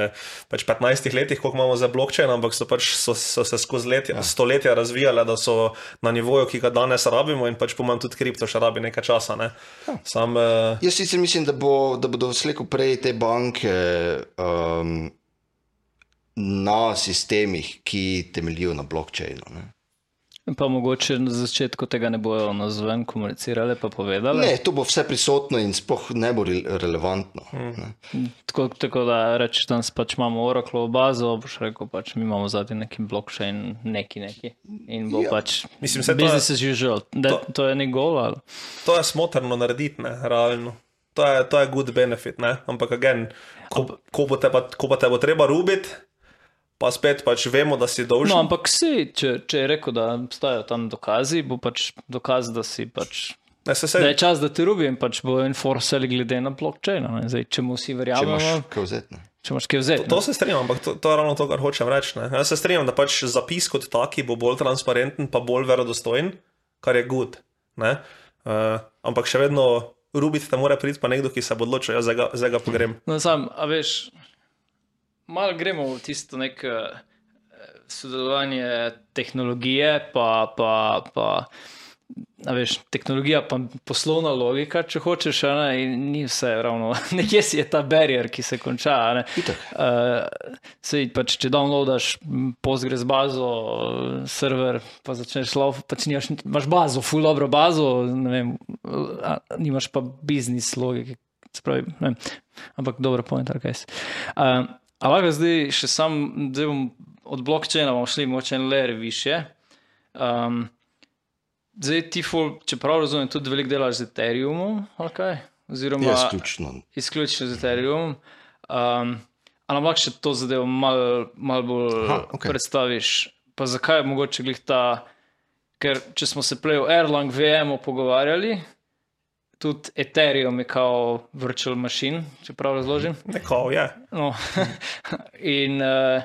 pač 15 letih, koliko imamo za blockchain, ampak so, pač, so, so se skozi letja, ja. stoletja razvijale, da so na nivoju, ki ga danes rabimo in pač po mojem tudi kripto še rabi nekaj časa. Ne. Ja. Sam, uh, Jaz sicer mislim, da, bo, da bodo slejko prej te banke um, na sistemih, ki temeljijo na blockchainu. Ne? Pa mogoče na začetku tega ne bojo na zven komunicirali, pa povedali. ne, to bo vse prisotno in sploh ne bo re relevantno. Ne? Tako, tako da rečeš, da pač imamo Oracle bazo, boš rekel, pač mi imamo zadnji neki blockchain, neki neki. In bo Ja. pač Mislim, to je- business as usual. Da, to- je nek gol to je smotrno narediti, ne, realno. To je, to je good benefit, ne? ampak again, ko, ko, bo te pa, ko pa te bo treba rubiti, pa spet pač vemo, da si dolžen. No, ampak si, če, če je rekel, da obstajajo tam dokazi, bo pač dokaz, da si pač. Ne, se, Da se, je čas, da ti rubim, pač bo enforceli glede na blockchain. ne. Zdaj, če mu vsi Če verjamemo, imaš kaj vzeti. ne. če imaš kaj vzeti. To se strinjam, ampak to, to je ravno to, kar hočem reči. Ne? Jaz se strinjam, da pač zapis kot taki bo bolj transparenten, pa bolj verodostojen, kar je good. Uh, ampak še vedno rubiti te mora priti pa nekdo, ki se bo odločil, jaz zdaj ga- zdaj ga pogrem. No, sam, a veš, malo gremo v tisto nek eh, sodelovanje tehnologije, pa, pa, pa veš, tehnologija, pa poslovna logika, če hočeš, ne, in ni vse ravno. [LAUGHS] Nekje si je ta barier, ki se konča. Uh, sej, pač, če downloadaš Postgres bazo, server, pa začneš lov, pač nimaš, imaš bazo, full dobro bazo, vem, a, nimaš pa biznis logike. se Pravi, ne ampak dobro, point, kaj si. Uh, Ampak zdaj še sam, zdaj bom od bomo šli moče en layer više. Um, zdaj ti, ful, če prav razumem, tudi veliko delaš z Ethereumom, ali kaj? Oziroma, Ja, izključno. izključno z Ethereumom. Um, ali lahko še to zadevo malo mal bolj Aha, okay. predstaviš? Pa zakaj je mogoče glih ta, ker če smo se prej o Erlang VM-u pogovarjali, tudi Ethereum je kao virtual machine, če prav razložim. Neko je. No. [LAUGHS] In uh,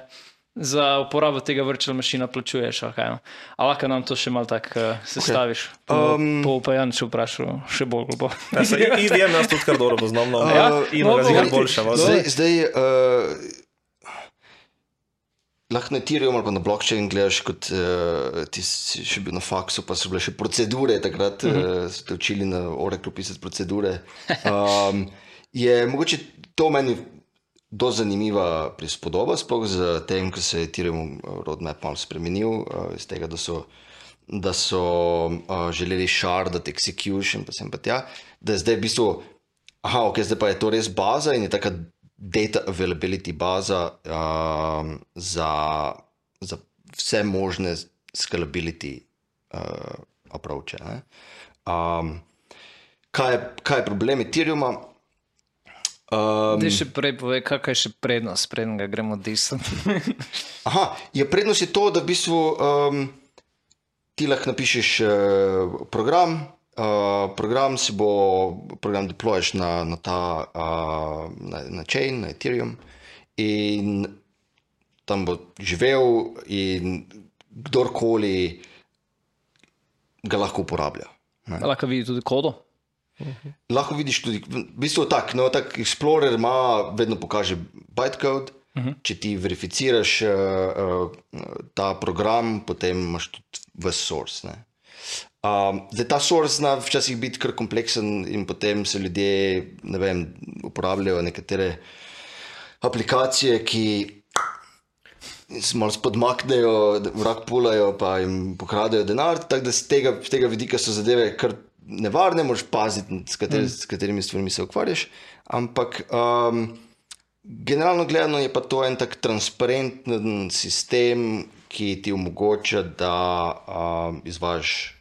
za uporabo tega virtual mašina plačuješ. Okay, no. A lahko nam to še malo tako uh, sestaviš? Okay. Um, Po upajanju če vprašal še bolj globo. Ja, se, IBM jaz tudi kar dobro poznam. No. Ja? In No, ga no, zgolj no. Zdaj, zdaj uh, lahko na Ethereum ali pa na blockchain gledaš, kot uh, ti si še bil na faksu, pa so bile še procedure, takrat uh -huh. uh, so te učili na Oracle pisati procedure. [LAUGHS] Um, je mogoče to meni dosti zanimiva prispodoba, sploh z tem, ko se je Ethereum roadmap malo spremenil, uh, iz tega, da so da so uh, želeli shardati execution, pa sem pa tja, da je zdaj v bistvu, aha, ok, zdaj pa je to res baza in je taka data availability baza um, za, za vse možne scalability uh, approache. ne. Um, kaj, je, kaj je problem Ethereuma? Um, Ti še prej povej, kakšna je še prednost, preden ga gremo disati. [LAUGHS] Aha, je prednost je to, da v bistvu um, ti lahko napišeš uh, program, Uh, program si bo, program deployeš na, na ta uh, na, na chain, na Ethereum, in tam bo živel, in kdorkoli ga lahko uporablja. Ne. Lahko vidi tudi kodo. Lahko vidiš tudi, v bistvu tak, no, tak Explorer ima, vedno pokaže bytecode. Uh -huh. Če ti verificiraš uh, uh, ta program, potem imaš tudi vse source. Ne. Um, zdaj, ta source zna včasih biti kar kompleksen, in potem se ljudje vem, uporabljajo nekatere aplikacije, ki se malo spodmaknejo, vrak pulajo, pa jim pokradejo denar. Tako da z tega, z tega vidika so zadeve kar nevarne, moraš paziti, s, kateri, mm. s katerimi stvarmi se ukvarjaš. Ampak um, generalno gledano je pa to en tak transparenten sistem, ki ti omogoča, da um, izvajaš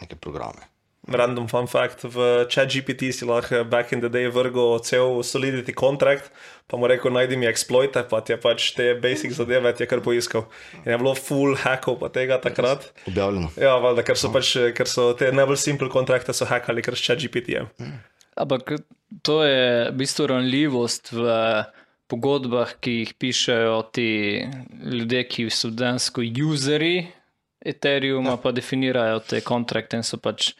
neke programe. Random fun fact, v ChatGPT si lahko back in the day vrgel cel Solidity contract, pa mu rekel, najdi mi exploite, pa ti je pač te basic zadeve, ti je kar poiskal. In je bilo full hackov pa tega takrat. Objavljeno. Ja, valjda, ker so pač, ker so te najbolj simple kontrakte so hackali, ker s ChatGPT. -jem. Ampak to je v bistvu ranljivost v pogodbah, ki jih pišejo ti ljudje, ki so dejansko useri Ethereuma, ja. pa definirajo te kontrakte in so pač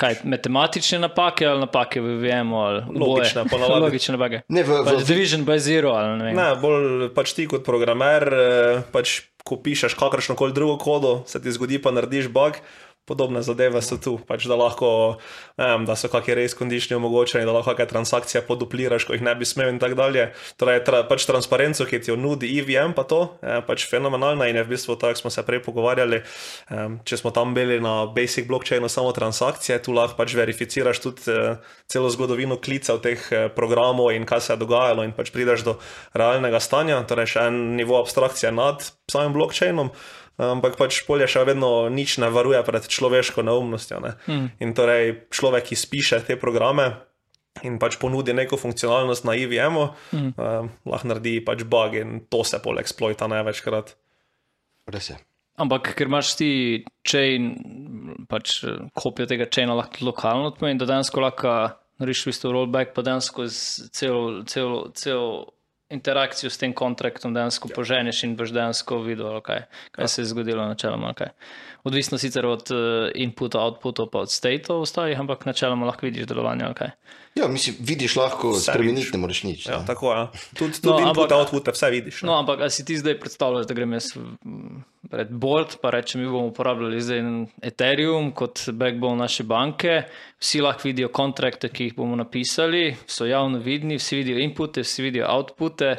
kaj, matematične napake ali napake v VM. Logične, ponavadi. Logične napake. Ne, v, v, pač Division by Zero. Ne, ne, bolj pač ti kot programer, eh, pač, ko pišeš kakršno koli drugo kodo, se ti zgodi, pa narediš bug podobne zadeve so tu, pač, da, lahko, vem, da so kakšne res kondični omogočeni, da lahko kakšne transakcije podupliraš, ko jih ne bi smel in tako dalje. Torej, tra, pač transparenco, ki ti jo nudi EVM, pa to je pač fenomenalna in je v bistvu tako, smo se prej pogovarjali, um, če smo tam bili na basic blockchainu samo transakcije, tu lahko pač verificiraš tudi uh, celo zgodovino klicev teh uh, programov in kaj se je dogajalo in pač prideš do realnega stanja, torej še en nivo abstrakcije nad samim blockchainom ampak pač polje še vedno nič ne varuje pred človeško neumnostjo. Ne? Mm. In torej človek, ki piše te programe in pač ponudi neko funkcionalnost na IVM-u, mm. um, lahko naredi pač bug in to se pol eksploita največkrat. Res je. Ampak, ker imaš ti chain, pač kopijo tega chaina lahko lokalno, pomeni, da dejansko lahko narediš v bistvu rollback, pa dejansko celo, celo, celo interakcijo s tem kontraktom dejansko ja. poženeš in boš dejansko videl, kaj, kaj ja. se je zgodilo načeloma. Okay. Odvisno sicer od uh, inputa, outputa, pa od stateov ostalih, ampak načeloma lahko vidiš delovanje. Okay. Ja, mislim, vidiš lahko spremeniti, ne moreš nič. Ja, tako je. Ja. Tudi tud no, input, output, vse vidiš. No, ampak si ti zdaj predstavljaš, da grem jaz pred board, pa rečem, mi bomo uporabljali zdaj Ethereum kot backbone naše banke. Vsi lahko vidijo kontrakte, ki jih bomo napisali, so javno vidni, vsi vidijo inpute, vsi vidijo outpute.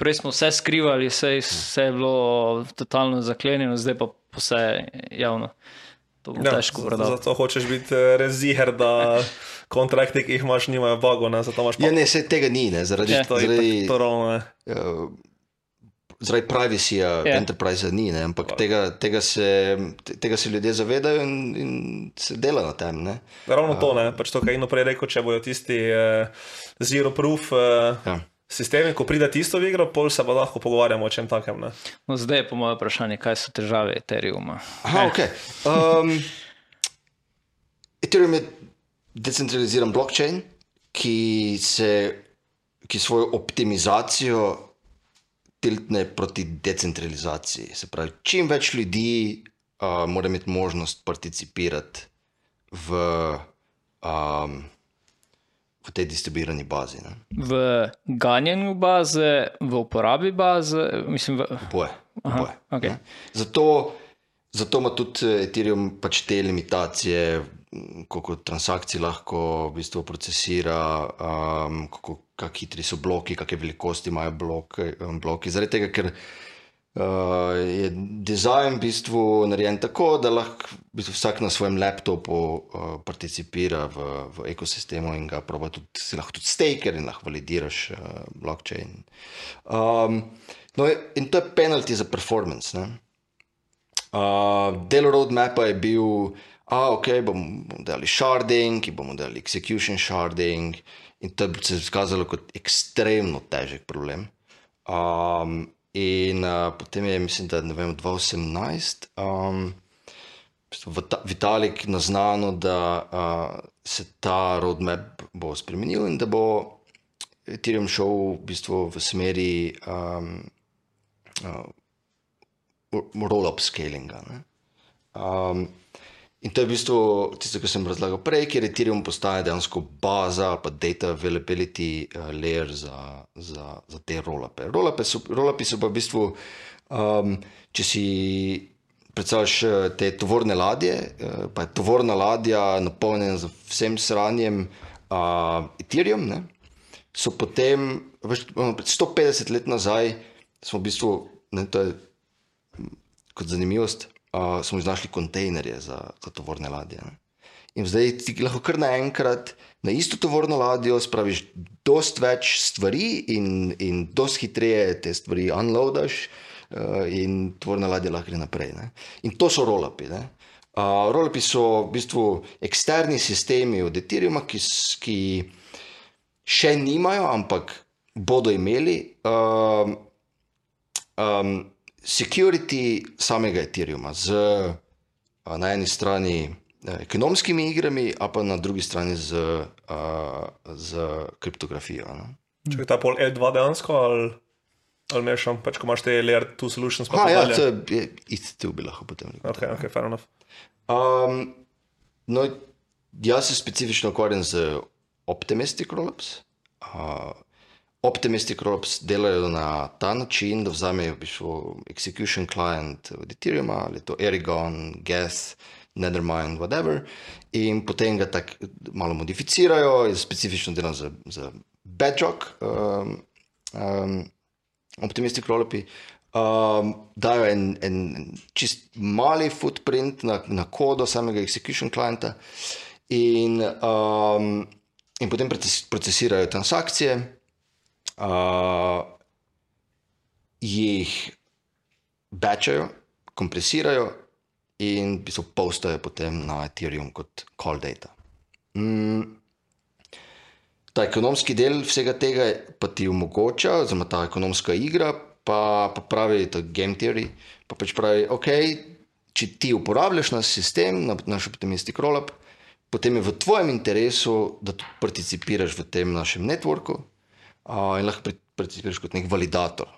Prej smo vse skrivali, vse, vse je bilo totalno zaklenjeno, zdaj pa vse javno. To bo ja, težko prodati. Zato hočeš biti eh, reziger, da kontrakti, ki jih imaš, nimajo bago. Ne, pa... ja, ne, se tega ni, ne, zaradi ja. tega. Zaradi, ja, zaradi privacyja, ja. enterprise ni, ne, ampak tega, tega, se, tega se ljudje zavedajo in, in se dela na tem. Ne. Ravno to, ne, pač to, kar je prej rekel, če bojo tisti uh, zero proof. Uh, ja sistemi, ko pride tisto v igro, pol se pa lahko pogovarjamo o čem takem. No, zdaj je po mojem vprašanju, kaj so težave Ethereuma. Aha, ok. Um, Ethereum je decentraliziran blockchain, ki, se, ki svojo optimizacijo tiltne proti decentralizaciji. Se pravi, čim več ljudi uh, mora imeti možnost participirati v. Um, v tej distribuirani bazi. Ne? V ganjanju baze, v uporabi baze, mislim, v boje. boje okay. zato, zato ima tudi eh, Ethereum pač te limitacije, koliko transakcij lahko v bistvu procesira, um, kako hitri so bloki, kakšne velikosti imajo bloki. bloki. Zaradi tega, ker uh, je dizajn v bistvu narejen tako, da lahko v bistvu vsak na svojem laptopu uh, participira v, v ekosistemu in ga proba tudi, si lahko tudi staker in lahko validiraš uh, blockchain. Um, no, in to je penalty za performance. Uh, del roadmapa je bil, da okay, bomo delali sharding, bomo delali execution sharding, in to se je izkazalo kot ekstremno težek problem. Um, In uh, potem je, mislim, da je 2018 um, v bistvu Vita- Vitalik naznano, da uh, se ta roadmap bo spremenil in da bo Ethereum šel v bistvu v smeri um, uh, roll-up scalinga. Ne? Um, in to je v bistvu tisto, kar sem razlagal prej, kjer Ethereum postaje dejansko baza ali pa data availability uh, layer za, za, za te roll-upe. Roll-upe so, roll so pa v bistvu, um, če si predstavljaš eh, te tovorne ladje, uh, pa je tovorna ladja napolnjena z vsem sranjem uh, Ethereum. Ne? So potem, pred 150 let nazaj, smo v bistvu, ne, to je mm, kot zanimivost, uh, smo iznašli kontejnerje za, za tovorne ladje. Ne. In zdaj ti lahko kar naenkrat na isto tovorno ladjo spraviš dost več stvari in, in dost hitreje te stvari unloadaš uh, in tovorna ladja lahko gre naprej. Ne. In to so rolapi. Uh, rolapi so v bistvu eksterni sistemi od Ethereuma, ki, ki še nimajo, ampak bodo imeli um, um, security samega Ethereuma z na eni strani eh, ekonomskimi igrami, a pa na drugi strani z, z kriptografijo. No? Če je ta pol L2 dejansko ali, ali mešam, pač ko imaš te layer 2 solutions. pa Ha, ja, to je ICT bi lahko potem rekel. Ok, ok, fair enough. Um, no, jaz se specifično ukvarjam z Optimistic Rollups. Uh, Optimistic Rollups delajo na ta način, da vzamejo v bistvu execution client od Ethereuma ali to Erigon, Geth, Nethermind, whatever, in potem ga tako malo modificirajo, specifično delam za, za Bedrock. Um, um, Optimistic rollupi um, dajo en, en čist mali footprint na, na kodo samega execution klienta in, um, in potem proces, procesirajo transakcije, uh, jih batchajo, kompresirajo in v bistvu postajo potem na Ethereum kot call data. Mm, Ta ekonomski del vsega tega pa ti omogoča, oziroma ta ekonomska igra, pa, pa pravi, to je game theory, pa pač pravi, ok, če ti uporabljaš naš sistem, na- naš optimistic rollup, potem je v tvojem interesu, da participiraš v tem našem networku uh, in lahko participiraš kot nek validator.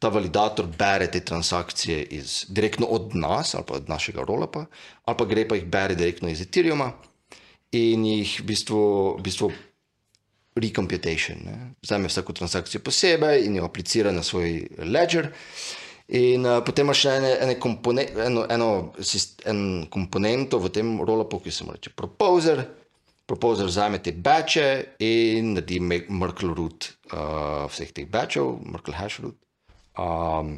Ta validator bere te transakcije iz, direktno od nas ali od našega rollupa, ali pa gre pa jih bere direktno iz Ethereuma in jih v bistvu, v bistvu recomputation. Ne? Vzame vsako transakcijo posebej in jo aplicira na svoj ledger. In uh, potem imaš še ene, ene kompone, eno, eno, sist, en komponento v tem rollupu, ki se mu reče proposer. Proposer vzame te batche in naredi me- Merkle root uh, vseh teh batchov, Merkle hash root. Um,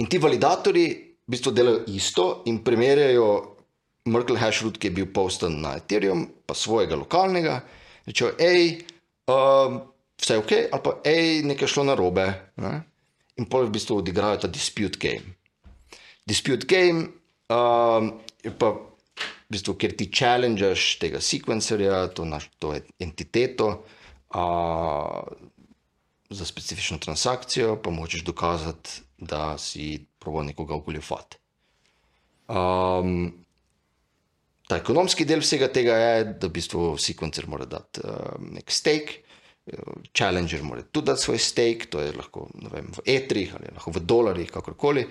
in ti validatorji v bistvu delajo isto in primerjajo Merkle hash root, ki je bil postan na Ethereum, pa svojega lokalnega. Rečejo, hej, um, vse je ok, ali pa hej, nekaj šlo na robe. Ne? In pol v bistvu odigrajo ta dispute game. Dispute game um, je pa v bistvu, ker ti challengeš tega sekvencerja, to, naš, to entiteto uh, za specifično transakcijo, pa močeš dokazati, da si proval nekoga ogoljufati. Um, ta ekonomski del vsega tega je, da v bistvu sekvencer mora dati uh, nek stake, challenger mora tudi dati svoj stake, to je lahko ne vem, v etrih ali lahko v dolarjih, kakorkoli.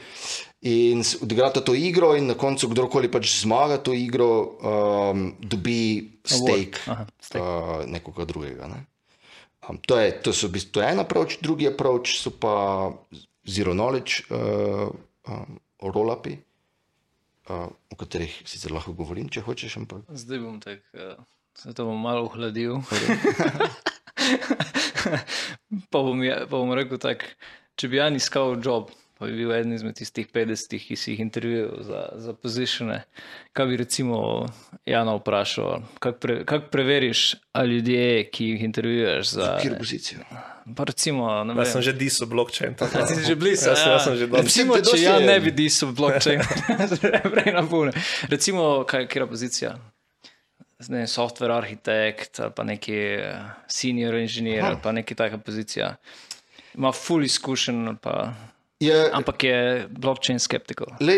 In odigrata to igro, in na koncu kdorkoli pač zmaga to igro, um, dobi stake, Aha, stake. uh, nekoga drugega. Ne? Um, to, je, to, so, to je en approach, drugi approach so pa zero knowledge uh, um, roll-upi, uh, o katerih sicer lahko govorim, če hočeš, ampak Zdaj bom tak, uh, se to bom malo ohladil. [LAUGHS] [LAUGHS] pa, bom, ja- pa bom rekel tako, če bi Jan iskal job, pa bi bil eden izmed tistih 50, ki si jih intervjuval za, za pozicione, kaj bi recimo Jana vprašal, kako pre, kak preveriš, ali ljudje, ki jih intervjuješ za... kjer pozicijo. Pa recimo, ne Jaz sem že diso blockchain. tako A da- ti si že blizu? Jaz, sem- jaz sem že dal. Recimo, Mislim, da če ja je- ne bi disal blockchain, [LAUGHS] prej na pune. Recimo, kaj, kera pozicija? Ne, software arhitekt ali pa neki eh, senior inženir ali pa neki taka pozicija. Ima full izkušen pa Je, Ampak je blockchain skeptical. Le,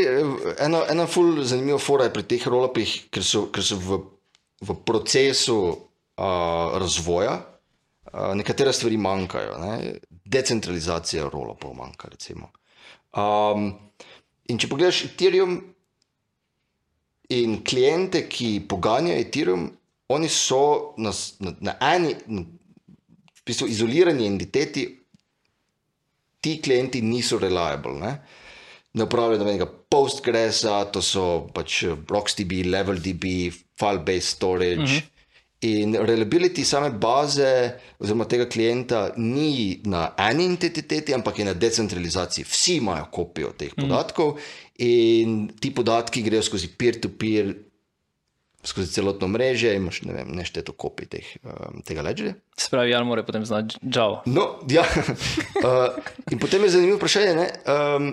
ena, ena ful zanimiva fora je pri teh rolapih, ker so, ker so v, v procesu uh, razvoja, uh, nekatere stvari manjkajo. Ne? Decentralizacija rolapov manjka. recimo. Um, in če pogledaš Ethereum in klijente, ki poganjajo Ethereum, oni so na, na, na eni, na, v bistvu izolirani entiteti, ti klienti niso reliable. Ne, ne upravljajo nobenega Postgresa, to so pač RocksDB, LevelDB, file-based storage. Uh -huh. In reliability same baze, oziroma tega klienta, ni na eni entiteti, ampak je na decentralizaciji. Vsi imajo kopijo teh podatkov mm. In ti podatki grejo skozi peer-to-peer, skozi celotno mreže, imaš ne vem, nešteto kopij teh, um, tega ledgerja. Se pravi, Jan mora potem znati Java. No, ja. uh, [LAUGHS] in potem je zanimivo vprašanje. Ne? Um,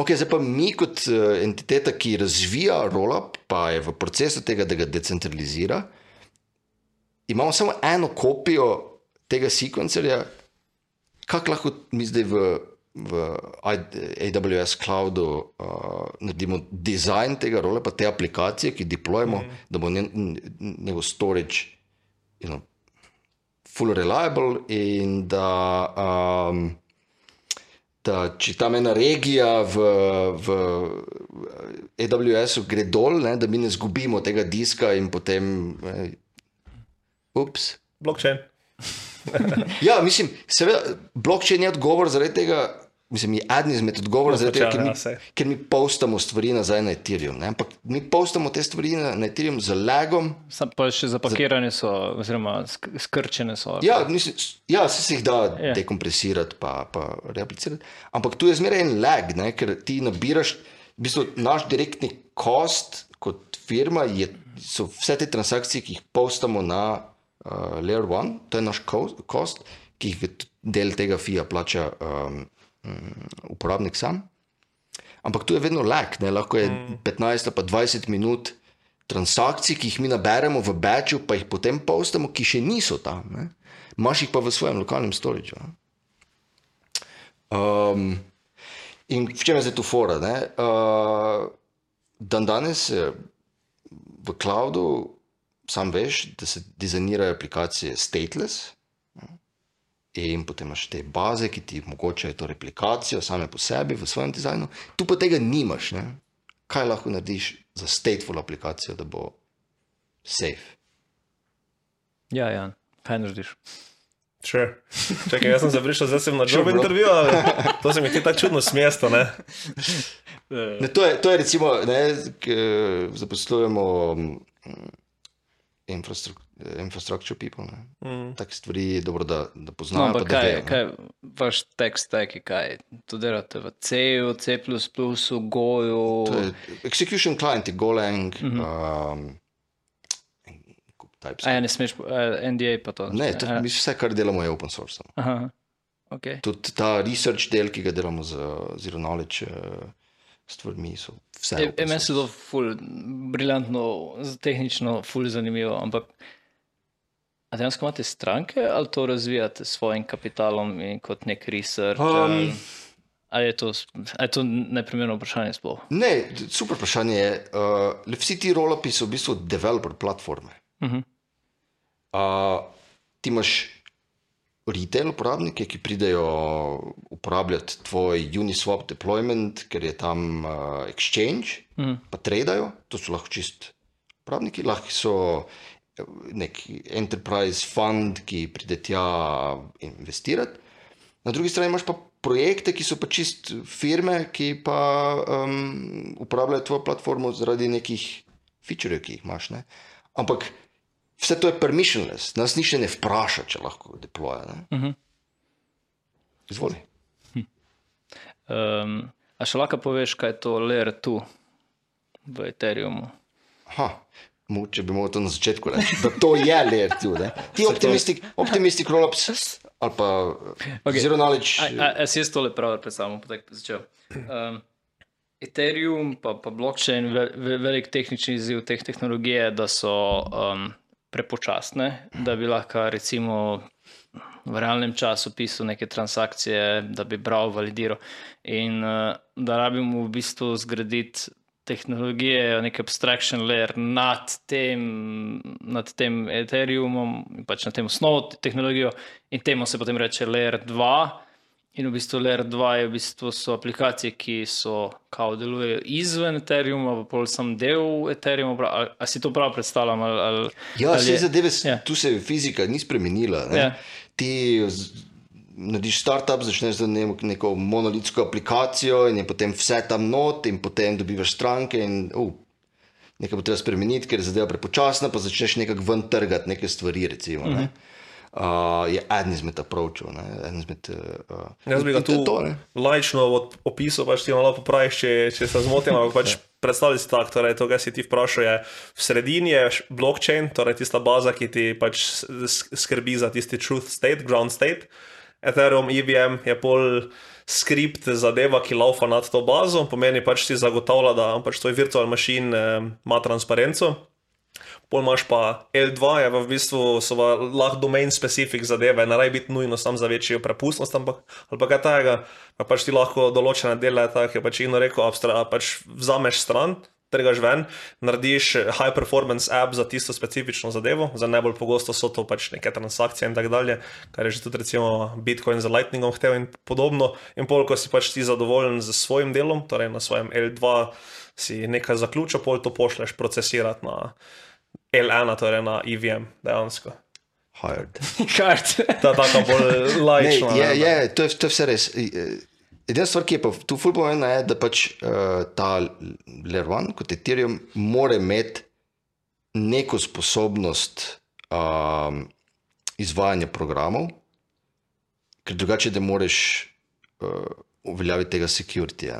okay, zdaj pa mi, kot uh, entiteta, ki razvija rollup, pa je v procesu tega, da ga decentralizira, imamo samo eno kopijo tega sekvencerja, kako lahko mi zdaj v, v AWS cloudu uh, naredimo dizajn tega rollupa, te aplikacije, ki deployamo, mm. da bo njen- njegov storage. You know, full reliable in da, um, da če tam ena regija v, v AWS-u gre dol, ne, da mi ne zgubimo tega diska in potem. Eh, ups. Blockchain. [LAUGHS] Ja, mislim, seveda, blockchain je odgovor zaradi tega. Mislim, je eden izmed odgovorov, No, tega, ker mi, ja, ker mi postamo stvari nazaj na Ethereum. Ne? Ampak mi postamo te stvari na, na Ethereum z lagom, Sam pa še zapakirane so, oziroma sk- skrčene so. Ja, mislim, ja se, se jih da Ja. yeah. dekompresirati, pa, pa reaplicirati. Ampak tu je zmeraj en lag, ne, ker ti nabiraš, v bistvu naš direktni cost kot firma je, so vse te transakcije, ki jih postamo na uh, Layer 1, to je naš co- cost, ki jih del tega FIA plača um, uporabnik sam. Ampak tu je vedno lag, ne? lahko je 15 ali pa 20 minut transakcij, ki jih mi naberemo v batchu, pa jih potem postamo, ki še niso tam. Ne? Imaš jih pa v svojem lokalnem storju. Um, in v čem je zdaj tu fora? ne? Uh, dan danes v cloudu, sam veš, da se dizajnirajo aplikacije stateless. In potem imaš te baze, ki ti omogočajo to replikacijo same po sebi v svojem dizajnu, tu pa tega nimaš. Ne? Kaj lahko narediš za stateful aplikacijo, da bo safe? Ja, Jan, kaj narediš? Sure. Čakaj, jaz sem se prišel, zdaj sem na job bro. intervju, ali to se mi ti tako čudno smesto, ne? Ne, to, je, to je recimo, ne, k, zaposlujemo mm, infrastructure, infrastructure people. Ne. Mm. Take stvari je dobro, da, da No, poznajo. ampak pa da kaj, kaj vaš tekst je, kaj to delate v C-ju, C, Goju. To je Execution client, Golang, mm -hmm. um. A ja, ne smeš, NDA pa to. Ne, to, Ja. vse, kar delamo, je open source. Aha, okay. Tudi ta research del, ki ga delamo z Zero Knowledge uh, stvarmi, so vse. E, e, se to ful, briljantno, tehnično, ful zanimivo, ampak a dejansko imate stranke ali to razvijate s svojim kapitalom in kot nek research? Um, ali, ali je to, ali je to neprimerno vprašanje sploh? Ne, super vprašanje je. Uh, vsi ti rollupi so v bistvu developer platforme. Uh -huh. Uh, ti imaš retail uporabnike, ki pridejo uporabljati tvoj Uniswap deployment, ker je tam uh, exchange, Mhm. pa tradajo, to so lahko čist uporabniki, lahko so nek enterprise fund, ki pride tja investirati. Na drugi strani imaš pa projekte, ki so pa čist firme, ki pa um, uporabljajo tvojo platformo zaradi nekih featurejev, ki jih imaš. Ne? Ampak vse to je permissionless, nas nišče ne vpraša, če lahko deploja. Ne? Mhm. Izvoli. Um, a še lahko poveš, kaj je to Layer 2 v Ethereumu? Aha. Mogoče bi mogel to na začetku reči, da to je layer 2. ne. Ti optimistic, optimistic rollups ali pa Okay. zero knowledge. Si jaz tole prav predstavljam, pa tako začel. Um, Ethereum, pa, pa blockchain, ve, velik tehnični izziv teh tehnologij je, da so um, prepočasne, da bi lahko recimo v realnem času pisal neke transakcije, da bi bral, validiral. In uh, da rabimo v bistvu zgraditi tehnologije, nek abstraction layer nad tem, nad tem Ethereumom, pač na tem osnovu tehnologijo, in temu se potem reče layer 2. In v bistvu Layer 2 je v bistvu so aplikacije, ki so kao delujejo izven Ethereuma, pa pol sem del Ethereuma. Ali, ali si to prav predstavljam? Ali, ali, Ja, ali vse zadeve, Ja. ja. tu se fizika ni spremenila. ne. Ja. Ti narediš startup, začneš z ne- neko monolitsko aplikacijo in je potem vse tam not, in potem dobivaš stranke. In, uh, nekaj bo treba spremeniti, ker je zadeva prepočasna, pa začneš nekako ven trgati neke stvari. Recimo, uh -huh. uh, je eden izmed approachov. ne, izmed, uh, Jaz bi ga tu to, ne. laično od- opisal, pač ti malo popraviš, če, če se zmotim. Ampak pač [LAUGHS] predstavljaj si tako, torej to, kar si ti vprašal, je v sredini je blockchain, torej tista baza, ki ti pač skrbi za tisti truth state, ground state. Ethereum, EVM je pol skript zadeva, ki laufa nad to bazo, pomeni pač ti zagotavlja, da pač tvoj virtual machine eh, ima transparenco. Pol imaš pa L2, je v bistvu so lahko domain specific zadeve, ne rabi biti nujno sam za večjo prepustnost, ampak ali pa kaj takega, pa pač ti lahko določene dele, tako je pač Ino rekel, abstra, pač vzameš stran, trgaš ven, narediš high performance app za tisto specifično zadevo, za najbolj pogosto so to pač neke transakcije in tako dalje, kar je že tudi recimo Bitcoin z Lightningom hotel in podobno. In pol, ko si pač ti zadovoljen z svojim delom, torej na svojem L2 si nekaj zaključil, pol to pošleš procesirati na L1, torej na EVM dejansko. Hired. Kart. Ta taka bolj Ne, je, ne, da- je, to, je, to je vse res. Edina stvar, ki je pa tu ful pomembna, je, da pač uh, ta 1 kot Ethereum mora imeti neko sposobnost um, izvajanja programov, ker drugače ne moreš uh, uveljaviti tega security.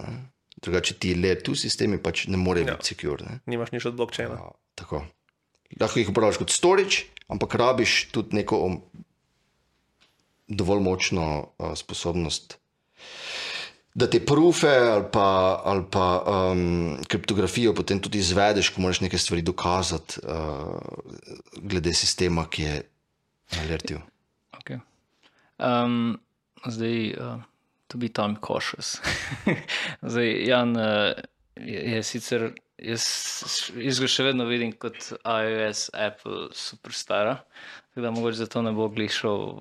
Drugače ti Layer 2 sistemi pač ne morejo Ja. ja. biti secure. Ne? Nimaš nič od blockchaina. Ja, tako. Lahko jih uporabljaš kot storage, ampak rabiš tudi neko om- dovolj močno uh, sposobnost, da te prufe ali pa, ali pa um, kriptografijo potem tudi izvedeš, ko moraš neke stvari dokazati, uh, glede sistema, ki je alertil. Okay. Um, zdaj, uh, to bi tam cautious. [LAUGHS] zdaj, Jan uh, je, je sicer, jaz, jaz ga še vedno vidim kot iOS, Apple, superstara. Tako da mogoče zato ne bo glišal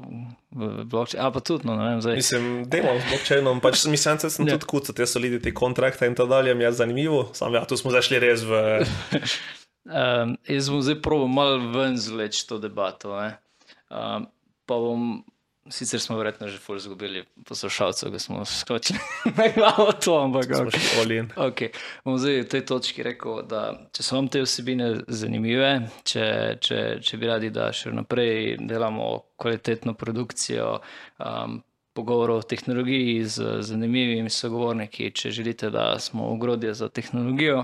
v blockchain. A pa tudi, no, ne vem, zdaj. Mislim, delam z blockchainom, pač mislim, da sem Ja. tudi kucal te solidity kontrakte in tako dalje, mi je zanimivo. Sam ja, tu smo zašli res v. Um, [LAUGHS] jaz bom zdaj proval malo ven zleči to debato. ne. Um, pa bom, sicer smo verjetno že ful izgubili poslušalcev, ki smo skočili [LAUGHS] na glavo to, ampak okay. šli all in. Okay. Bom zdaj v tej točki rekel, da če so vam te vsebine zanimive, če, če, če bi radi, da še naprej delamo kvalitetno produkcijo. Um, Pogovorov o tehnologiji z zanimivimi sogovorniki. Če želite, da smo ogrodje za tehnologijo,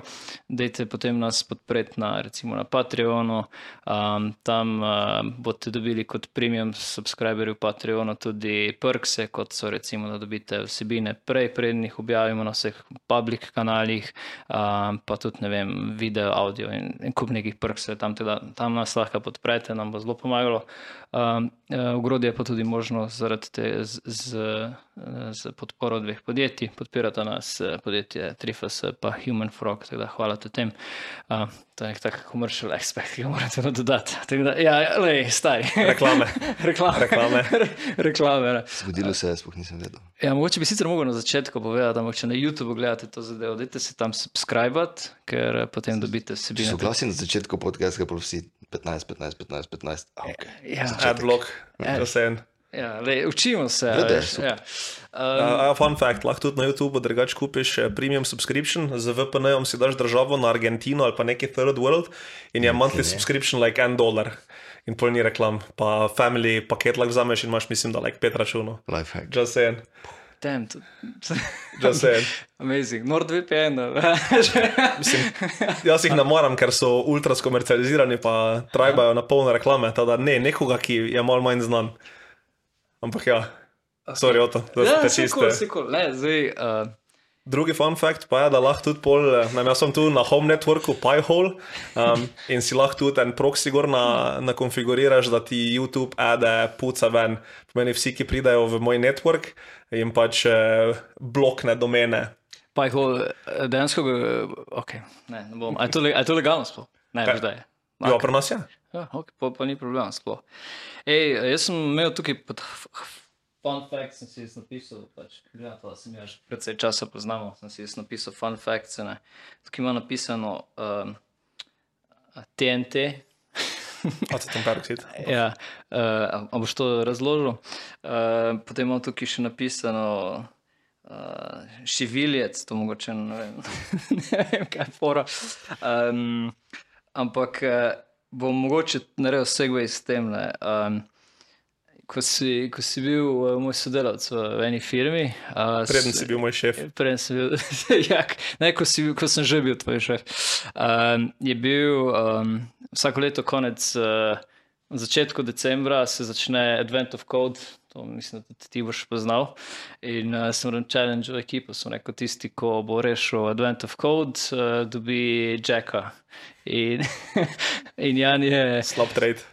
dajte potem nas podpreti na, recimo na Patreonu. Um, tam uh, boste dobili kot premium subscriberji v Patreonu tudi perkse, kot so recimo, da dobite vsebine prej, preden jih objavimo na vseh public kanalih, um, pa tudi ne vem, video, audio in, in kup nekih perksov. Tam, teda, tam nas lahko podprete, nam bo zelo pomagalo. Um, ogrodje je pa tudi možno zaradi te z, z, z podporo dveh podjetij. Podpirata nas eh, podjetje Trifas in Human Frog, tako da hvala tudi tem. Uh, to je nek tak commercial aspekt, ki ga morate dodati. Da, ja, lej, stari. [LAUGHS] Reklame. Reklame. Reklame. [LAUGHS] Reklame. ne. Zgodilo se je, sploh nisem vedel. Ja, mogoče bi sicer mogel na začetku povedati, ampak če na YouTubu gledate to zadevo, dajte se tam subscribati, ker eh, potem dobite vsebine. Soglasen na začetku podcasta, pa vsi 15, 15, 15, 15. A, okay. Ja, Adblock, če se en. Ja, lej, učimo se. a Glede, veš, ja. Um, Uh, fun fact, lahko tudi na YouTubu drugače kupiš eh, premium subscription, z VPN-om si daš državo na Argentino ali pa neki third world in je monthly subscription like en dolar in pol ni reklam, pa family paket lahko vzameš in imaš mislim, da like pet računov. Lifehack. Just saying, Damn, to- just saying. [LAUGHS] Amazing. NordVPN. [LAUGHS] Mislim, jaz jih ne moram, ker so ultra skomercializirani, pa trajajo na polne reklame, tako da ne, nekoga, ki je malo manj znan. Ampak ja, sorry, Oto, da ja, ste kul, vse kul. Ne, zdaj, uh, Drugi fun fact pa je, da lahko tudi pol, eh, ne, jaz sem tu na home networku Pi-hole um, in si lahko tudi en proxy gor na, na konfiguriraš, da ti YouTube ade puca ven. Pomeni vsi, ki pridajo v moj network in pač eh, blokne domene. Pi-hole, eh, dejansko, ok, ne, ne bom. A je to, le- a je to legalno sploh? Ne, veš, da je. Ja, pri nas je. Ja, okay, pa, pa ni problema sploh. Ej, jaz sem imel tukaj pod fun facts, sem si jaz napisal, pač, glede na to, da sem jaz že precej časa poznamo, sem si jaz napisal fun facts. Ne. Tukaj ima napisano um, TNT. Aceton peroksid. Ja, uh, a boš to razložil? Uh, potem imam tukaj še napisano uh, šiviljec, to mogoče ne vem, [LAUGHS] ne vem kaj je fora. Um, ampak uh, bom mogoče naredil segway s tem. ne, Um, ko, si, ko si bil uh, moj sodelavec v eni firmi. Uh, Preden si bil moj šef. Preden sem bil, [LAUGHS] ja, ne, ko, si, ko sem že bil tvoj šef. Um, je bil um, vsako leto konec, uh, začetku decembra se začne Advent of Code, to mislim, da ti boš poznal. In uh, sem rekel, challenge v ekipo, sem rekel, tisti, ko bo rešil Advent of Code, uh, dobi Jacka. In, [LAUGHS] in Jan je. Slab trade.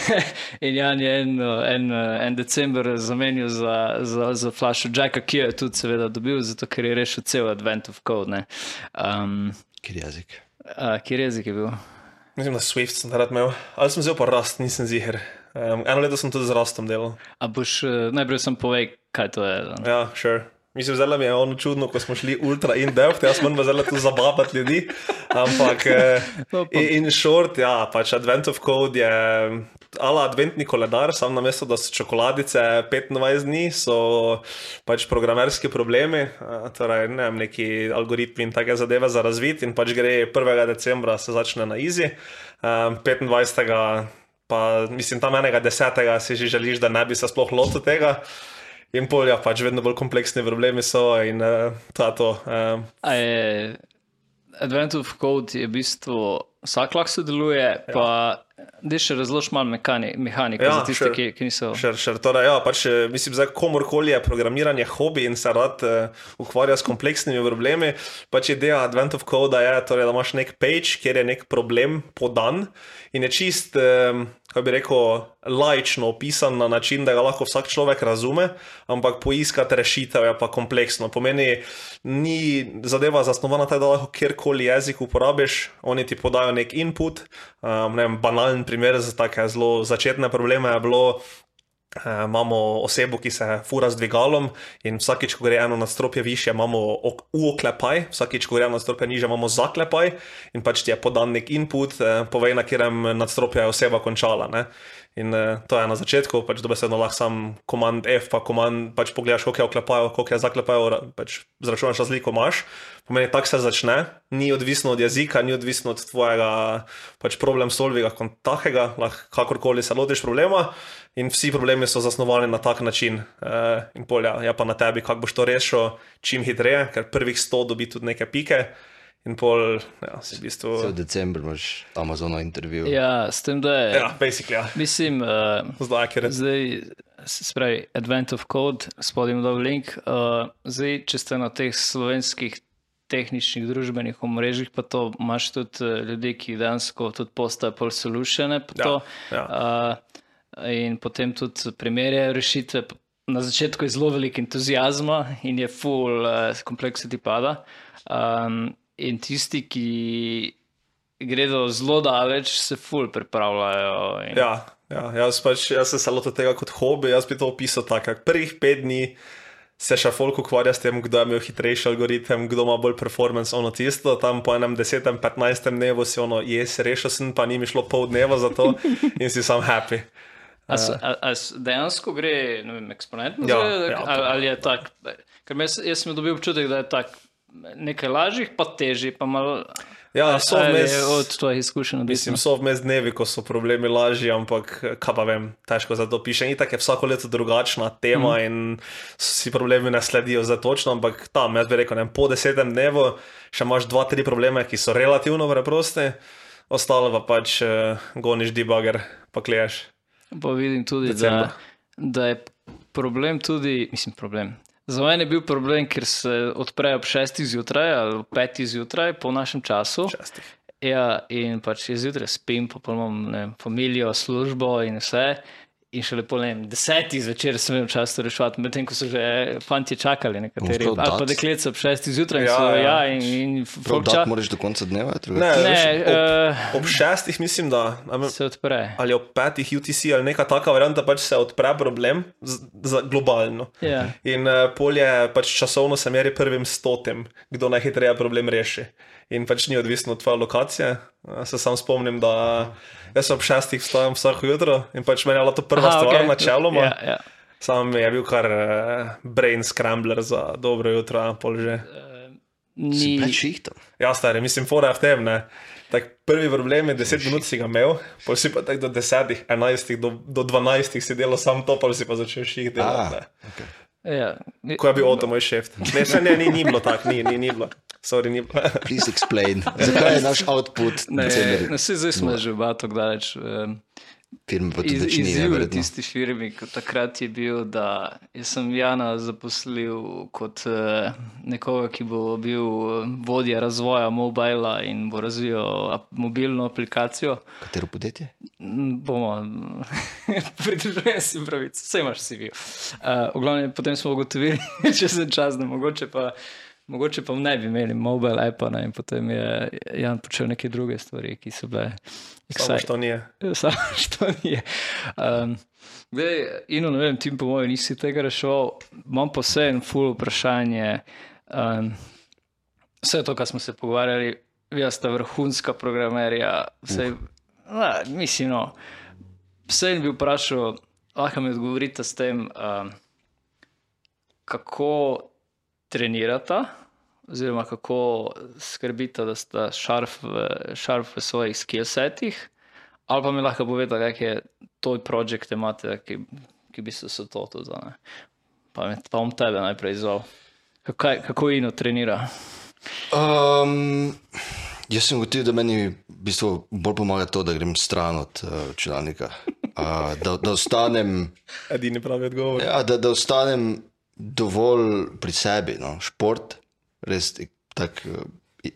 [LAUGHS] In Jan je en, en, en december zamenil za, za, za flash Jacka, ki jo je tudi seveda dobil, zato ker je rešil cel Advent of Code. ne. Um, Kjer jezik. a, kjer jezik je bil? Mislim, da Swift sem takrat imel, ali sem vzel pa rast, nisem ziger. Um, eno leto sem tudi z rastom delal. A boš eh, najprej sem povej, kaj to je. Ja, sure. Mislim, zelo mi je ono čudno, ko smo šli ultra in depth, jaz moram zelo tu zabavati ljudi. Ampak eh, [LAUGHS] No, pa- in, in short, ja, pač Advent of Code je ala adventni koledar, sam na mesto, da so čokoladice 25 dni, so pač programerski problemi, torej ne vem, neki algoritmi in take zadeve za razvit in pač gre 1. decembra se začne na um, 25. pa mislim tam enega desetega si že želiš, da ne bi se sploh lotil tega. In polja, pač vedno bolj kompleksni problemi so, in uh, ta to. Um, A je Advent of Code je v bistvu vsak lahko sodeluje, pa da še razloži malo mehaniko Ja, za tiste, sure. ki, ki niso. Šer, šer, torej, ja, pač, eh, mislim, da komorkoli je programiranje hobi in se rad uh, ukvarja s kompleksnimi problemi, pač ideja Advent of Code je, torej, da imaš nek page, kjer je nek problem podan in je čist, um, kako bi rekel, laično opisan na način, da ga lahko vsak človek razume, ampak poiskati rešitev je pa kompleksno. Pomeni, ni zadeva zasnovana tako, da lahko kjerkoli jezik uporabiš, oni ti podajo nek input. Um, ne vem, banalen primer za take zelo začetne probleme je bilo. Eh, imamo osebo, ki se fura z dvigalom, in vsakič, ko gre eno nadstropje više, imamo uoklepaj, vsakič, ko gre eno nadstropje niže, imamo zaklepaj, in pač ti je podan nek input, eh, povej, na katerem nadstropju je oseba končala. Ne? In uh, to je na začetku, pač dobesedno lahko sam komand F, pa komand, pač pogledaš, koliko je oklepajo, koliko je zaklepajo, pač zračunaš razliko, imaš. Pomeni, tako se začne, ni odvisno od jezika, ni odvisno od tvojega pač problem solvinga kot takega, lahko kakorkoli se lotiš problema. In vsi problemi so zasnovani na tak način. Uh, in polja je pa na tebi, kako boš to rešil čim hitreje, ker prvih 100 dobi tudi neke pike. In pol, ja, si v bistvu. Vse v decembru imaš Amazonov intervju. Ja, s tem, da je. Ja, basically, ja. Mislim, uh, Zdaj, ker je. Zdaj, se pravi, Advent of Code, spodaj dol link. Uh, zdaj, če ste na teh slovenskih tehničnih družbenih omrežjih, pa to imaš tudi eh, ljudi, ki dejansko tudi postajo pol solutione. pa Ja, to, ja. Uh, in potem tudi primerjajo rešitve. Na začetku je zelo veliko entuzijazma in je full uh, complexity pada. Um, in tisti, ki gredo zelo daleč, se full pripravljajo. In, Ja, ja jaz, pač, jaz sem se lotil tega kot hobi, jaz bi to opisal tako. Prvih pet dni se še folk ukvarja s tem, kdo je imel hitrejši algoritem, kdo ima bolj performance, ono tisto. Tam po enem 10-15 dnevu si ono, jes, rešil sem, pa ni mi šlo pol dneva za to [LAUGHS] in si sam happy. A, s- a, a dejansko gre ne vem, eksponentno, Ja, zdaj, ja, ali, ali je tako? Ker jaz, jaz sem dobil občutek, da je tako nekaj lažjih, pa težjih, pa malo. Ja, so vmes, od tvojih izkušenj odvisno. mislim, so vmes dnevi, ko so problemi lažji, ampak kaj pa vem, težko za to piše. In tako je vsako leto drugačna tema mm. in si problemi ne sledijo za točno, ampak tam, jaz bi rekel, ne, po desetem dnevu še imaš dva, tri probleme, ki so relativno preprosti, ostalo pa pač uh, goniš debugger, pa kleješ. Pa vidim tudi, da, Decembra. da je problem tudi, mislim, problem. Za mene je bil problem, ker se odprejo ob 6 zjutraj ali ob 5 zjutraj po našem času. Šestih. Ja, in pač jaz zjutraj spim, pa imam ne, familijo, službo in vse. In še lepo, ne vem, desetih zvečer sem imel čas to reševati, medtem ko so že fanti čakali, nekateri. Ali pa deklice ob 6 zjutraj. in Ja, so, ja. ja, in, in ča- moraš do konca dneva. drugače- Ne, Ne, veš, ob, eh, ob šestih mislim, da a me- se odpre. ali ob petih UTC ali neka taka varianta, pač se odpre problem z, za globalno. Ja. In uh, polje pač časovno se meri prvim stotim, kdo najhitreje problem reši. In pač ni odvisno od tvoje lokacije. Uh, se sam spomnim, da jaz ob šestih vstajam vsako jutro in pač meni je bila to prva Aha, stvar okej. načeloma. Ja, ja. Sam je bil kar uh, brain scrambler za dobro jutro, a pol že. Ni, Pred šihtom. Ja, stari, mislim, fora v tem, ne. Tak prvi problem je, 10 minut si ga imel, pol si pa tako do 10, 11, do, do 12 si delal sam to, pol si pa začel ših delati. Ah, okay. Ja. Ko je bil Oto moj šef. Ne, se, ne, ni, ni bilo tako, ni, ni, ni bilo. Sorry, ni bilo. Please explain, zakaj je naš output Ne, december ne, saj zdaj smo že oba tako daleč. Um, firme, pa tudi Iz, izziv v tisti firmi, kot takrat je bil, da sem Jana zaposlil kot uh, nekoga, ki bo bil eh, vodja razvoja mobila in bo razvijal ap mobilno aplikacijo. Katero podjetje? Bomo, [LAUGHS] pridružujem si pravic, vse imaš si bil. Uh, v glavnem, potem smo ugotovili, [LAUGHS] če se čas, da mogoče pa. Mogoče pa ne bi imeli mobile appa, ne, in potem je Jan počel neke druge stvari, ki so bile [LAUGHS] Samo što nije. Samo što nije. Um, Zdaj, Ino, ne vem, ti po mojem nisi tega reševal. Imam pa vse en full vprašanje. Um, vse to, kar smo se pogovarjali, vi ste vrhunska programerja. Vse, na, mislim, no. Vse bi vprašal, lahko mi odgovorite s tem, um, kako trenirata, oziroma kako skrbite, da sta šarf v, šarf v svojih skillsetih. Ali pa mi lahko povedal, kak je to projekt imate, ki, ki bi se se to tudi za. Pa, me- pa bom tebe najprej izval. Kako, kako ino trenira? Um, jaz sem gotovil, da meni v bistvu bolj pomaga to, da grem stran od uh, računalnika. Uh, da, da ostanem, Edini pravi odgovor. ja, da, da ostanem dovolj pri sebi. No. Šport, res tak, uh,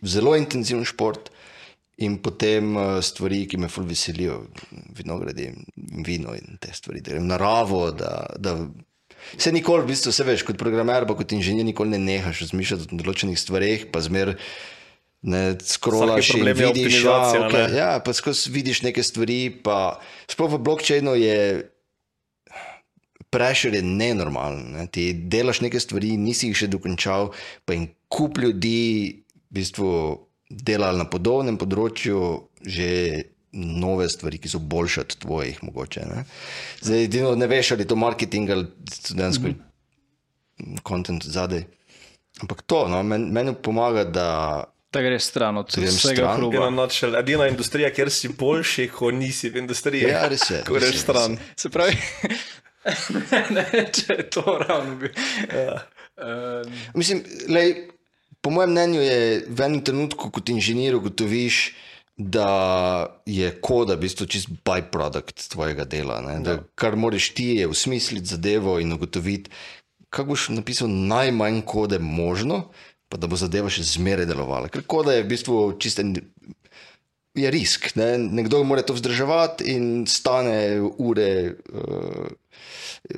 zelo intenziven šport. In potem uh, stvari, ki me ful veselijo, vinogradi, in vino in te stvari, da grem v naravo. Da, da se nikoli, v bistvu, se veš, kot programer, pa kot inženir, nikoli ne nehaš razmišljati o določenih stvareh, pa zmer ne skrolaš in vidiš, ja, okay, ne? ja, pa skozi vidiš neke stvari. Pa, sploh v blokčinu je prešer je nenormalen. Ne? Ti delaš neke stvari, nisi jih še dokončal, pa jim kup ljudi v bistvu delali na podobnem področju že nove stvari, ki so boljše od tvojih, mogoče. Ne? Zdaj, edino ne veš, ali je to marketing ali dejansko mm -hmm. content zadaj. Ampak to, no, men, meni pomaga, da Da greš stran od vsega stran. Edina, hruba. načel, edina industrija, kjer si boljši, ko nisi v industriji. Ja, res je, Ko res je, greš res stran. je. Se pravi, [LAUGHS] ne, če je to ravno bi. Ja. Um, Mislim, lej, po mojem mnenju je v enem trenutku kot inženir ugotoviš, da je koda v bistvu čist byproduct tvojega dela. Ne? Da, kar moraš ti je usmisliti zadevo in ugotoviti, kako boš napisal najmanj kode možno, pa da bo zadeva še zmeraj delovala. Ker koda je v bistvu čisten. Je risk. Ne? Nekdo mora to vzdrževati in stane ure, uh,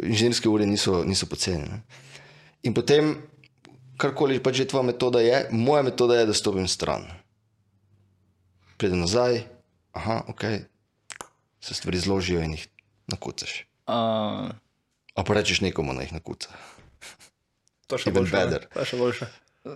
inženirske ure niso, niso poceni. Ne? In potem, karkoli pač že tvoja metoda je, moja metoda je, da stopim stran. Pridem nazaj, aha, ok, se stvari zložijo in jih nakucaš. uh, A pa rečeš nekomu, da jih nakuca. To je še boljše. ne? better. To je še boljše.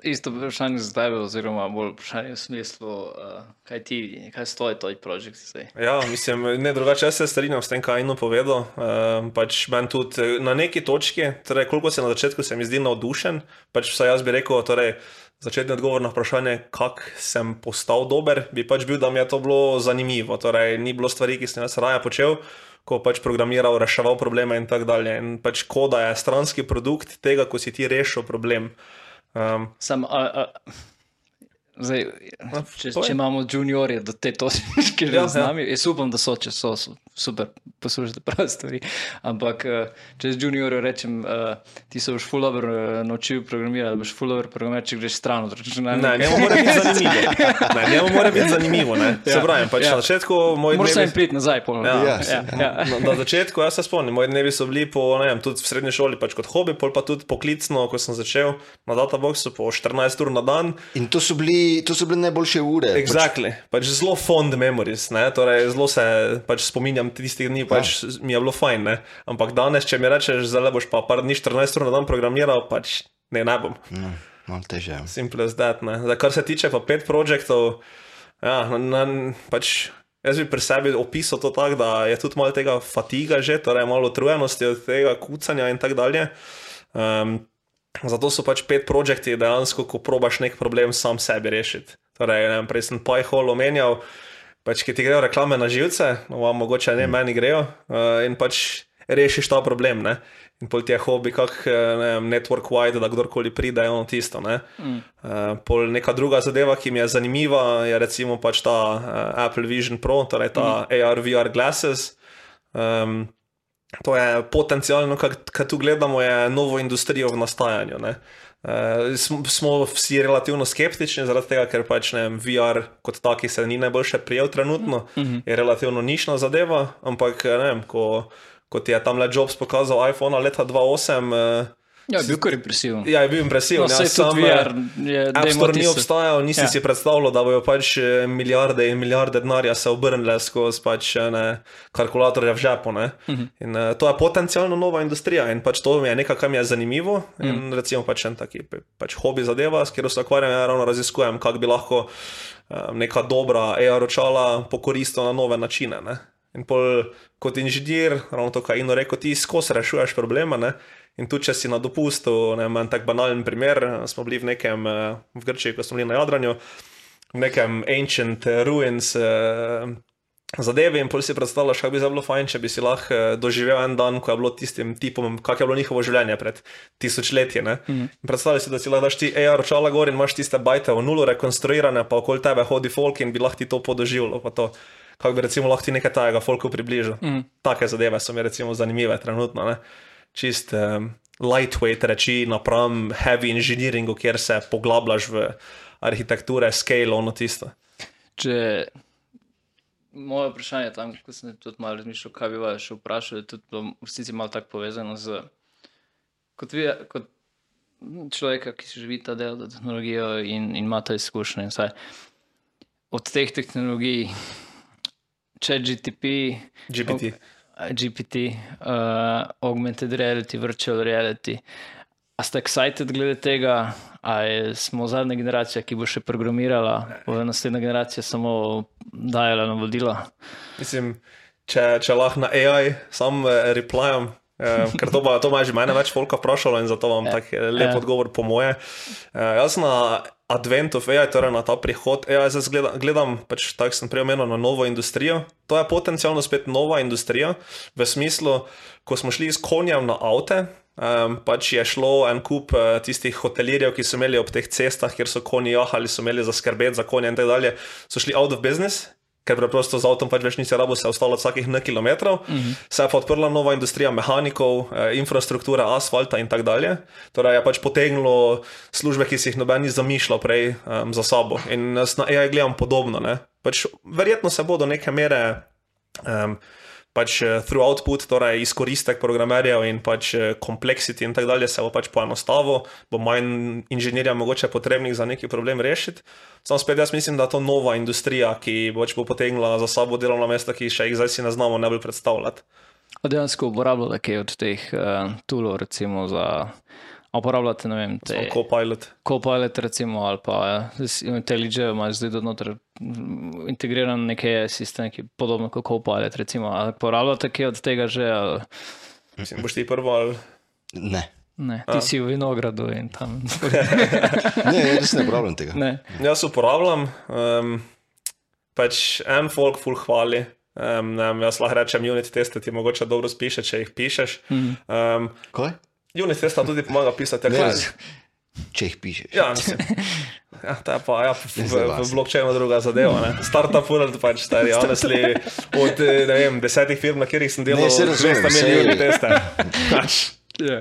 Isto vprašanje za tebe, oziroma bolj vprašanje v smislu, uh, kaj ti, kaj stoji tvoj projekt zdaj. Ja, mislim, ne drugače, jaz se strinjam s tem, kaj je Ino povedal. Um, pač meni tudi eh, na neki točki, torej koliko se na začetku se mi zdi navdušen, pač vsaj jaz bi rekel, torej začetni odgovor na vprašanje, kako sem postal dober, bi pač bil, da mi je to bilo zanimivo. Torej, ni bilo stvari, ki sem jaz raje počel, ko pač programiral, reševal probleme in tako dalje. In pač koda je stranski produkt tega, ko si ti rešil problem. Um, Sam, a, a, Zdaj, če, če imamo juniorje do te točke, [LAUGHS] že Ja, ja, z ja. nami, jaz upam, da so, če so, so super, poslušate prave stvari. Ampak eh, če z juniorjem rečem, uh, ti se boš full over uh, naučil programirati, boš full over programirati, če greš stran od Ne, računalnika. njemu mora biti zanimivo. Ne, njemu mora biti zanimivo. Ne. Se Ja, pravi, pač ja. na začetku moj Moraš dnevi- sem priti nazaj, pol. Ja. Ja, ja, ja. Na, na začetku, jaz se spomnim, moji dnevi so bili po, ne vem, tudi v srednji šoli pač kot hobi, pol pa tudi poklicno, ko sem začel na databoxu po 14 ur na dan. In to so, bili, to so bile najboljše ure. Exactly. Pač zelo fond memories, ne? torej zelo se pač spominjam tistih dni, pač ja. mi je bilo fajn. Ne? Ampak danes, če mi rečeš, da boš pa par dni 14 ur na dan programiral, pač ne, ne bom. No, malo teže. ja. Simple as that. Ne? Zdaj, kar se tiče pa pet projektov, ja, na, na, pač jaz bi pri sebi opisal to tako, da je tudi malo tega fatiga že, torej malo utrujenosti od tega kucanja in tako dalje. Um, zato so pač pet projekti dejansko, ko probaš nek problem sam sebi rešiti. Torej, ne vem, prej sem PyHole omenjal, pač, ki ti grejo reklame na živce, no, vam mogoče ne, meni grejo uh, in pač rešiš ta problem. Ne? In pol ti je hobi, kak eh, ne vem, network wide, da kdorkoli pride, je ono tisto. Ne? Mm. Uh, pol neka druga zadeva, ki mi je zanimiva, je recimo pač ta uh, Apple Vision Pro, torej ta mm. AR, VR glasses. Um, to je potencialno, kar tu gledamo, je novo industrijo v nastajanju. Ne? Uh, smo, smo vsi relativno skeptični, zaradi tega, ker pač ne vem, VR kot taki se ni najboljše prijel trenutno, mm -hmm. je relativno nišna zadeva, ampak ne vem, ko, ko ti je tam le Jobs pokazal iPhone leta 2008. Uh, Ja, bil kar impresiven. Ja, je bil impresiven. No, ja, eh, VR je- App Store ni obstajal, nisi ja. Si predstavljal, da bojo pač eh, milijarde in milijarde denarja se obrnile skozi pač ne, kalkulatorje v žepu. Uh Mhm. -huh. in, uh, to je potencialno nova industrija in pač to mi je nekaj, kar mi je zanimivo. Mhm. In recimo pač en taki pač hobi zadeva, s katero se ukvarjam, ja ravno raziskujem, kako bi lahko um, neka dobra AR očala pokoristila na nove načine. Ne. In pol kot inženir, ravno to, kar Ino rekel, ti skozi rešuješ probleme. Ne? In tudi, če si na dopustu, ne vem, tak banalen primer, smo bili v nekem, eh, v Grčiji, ko smo bili na Jadranju, v nekem ancient ruins eh, zadevi in pol si predstavljaš, kako bi zdaj bilo fajn, če bi si lahko eh, doživel en dan, ko je bilo tistim tipom, kak je bilo njihovo življenje pred tisočletji. Mm -hmm. Predstavljaj si, da si lahko daš ti AR očala gor in imaš tiste bajte v nulo rekonstruirane, pa okoli tebe hodi folk in bi lahko ti to podoživljal. pa to. Kako bi recimo lahko ti nekaj tajega folku približal. Mm. Take zadeve so mi recimo zanimive trenutno. Ne? Čist um, lightweight reči napram heavy engineeringu, kjer se poglabljaš v arhitekture, scale, ono tisto. Če moje vprašanje tam, ko sem tudi malo razmišljal, kaj bi vas še vprašal, je tudi v resnici malo tako povezano z kot, vi, kot človeka, ki si živi ta del tehnologijo in, in ima to izkušnje. Saj, od teh tehnologij, če GTP, GPT. GPT, uh, augmented reality, virtual reality. A ste excited glede tega, ali smo zadnja generacija, ki bo še programirala, bo naslednja generacija samo dajala navodila? Mislim, če, če lahko na AI sam uh, replyam. Uh, ker to, ba, to je že mene več folka vprašalo in zato vam tak eh, lep Ja. odgovor po moje. Uh, jaz na advent of AI, torej na ta prihod AI, zdaj gledam, gledam pač tako sem prej omenil, na novo industrijo. To je potencialno spet nova industrija, v smislu, ko smo šli s konjem na avte, um, pač je šlo en kup uh, tistih hotelirjev, ki so imeli ob teh cestah, kjer so konji jahali, so imeli za skrbeti za konje in tako dalje, so šli out of business. Ker preprosto z avtom pač več nisi rabo se ostalo vsakih nekaj kilometrov, mm -hmm. se je pa odprla nova industrija mehanikov, eh, infrastruktura, asfalta in tako dalje. Torej je pač potegnilo službe, ki si jih noben ni zamišljal prej um, za sabo. In jaz na AI gledam podobno. ne. Pač verjetno se bo do neke mere um, pač eh, through output, torej izkoristek programerjev in pač eh, complexity in tako dalje se bo pač poenostavil, bo manj inženirja mogoče potrebnih za neki problem rešiti. Sam spet jaz mislim, da je to nova industrija, ki pač bo potegnila za sabo delovna mesta, ki še jih zdaj si ne znamo najbolj predstavljati. A Dejansko uporabljate kaj od teh uh, toolov, recimo za. A Uporabljate, ne vem, te Copilot. Copilot, recimo, ali pa IntelliJ, imaš zdaj noter mm, integriran neki sistem, ki podobno kot Copilot, recimo. Ali uporabljate kaj od tega že, ali Mislim, boš ti prvo ali. Ne. ne, ti si v vinogradu in tam. [LAUGHS] Ne, jaz ne uporabljam tega. ne. Jaz uporabljam, um, pač en folk full hvali. Um, ne, jaz lahko rečem, unit teste ti mogoče dobro spiše, če jih pišeš. Um, Kaj? Unit testa tudi pomaga pisati. Ne, Ja, Če jih pišeš. ja, mislim. Ja, ta pa, ja, v, v, vas. blockchainu druga zadeva. ne. Startup world pač stari, honestly, od eh, ne vem, desetih firm, na katerih sem delal, Ne, razumem, sta saj- imeli teste. [LAUGHS] Pač, Ja.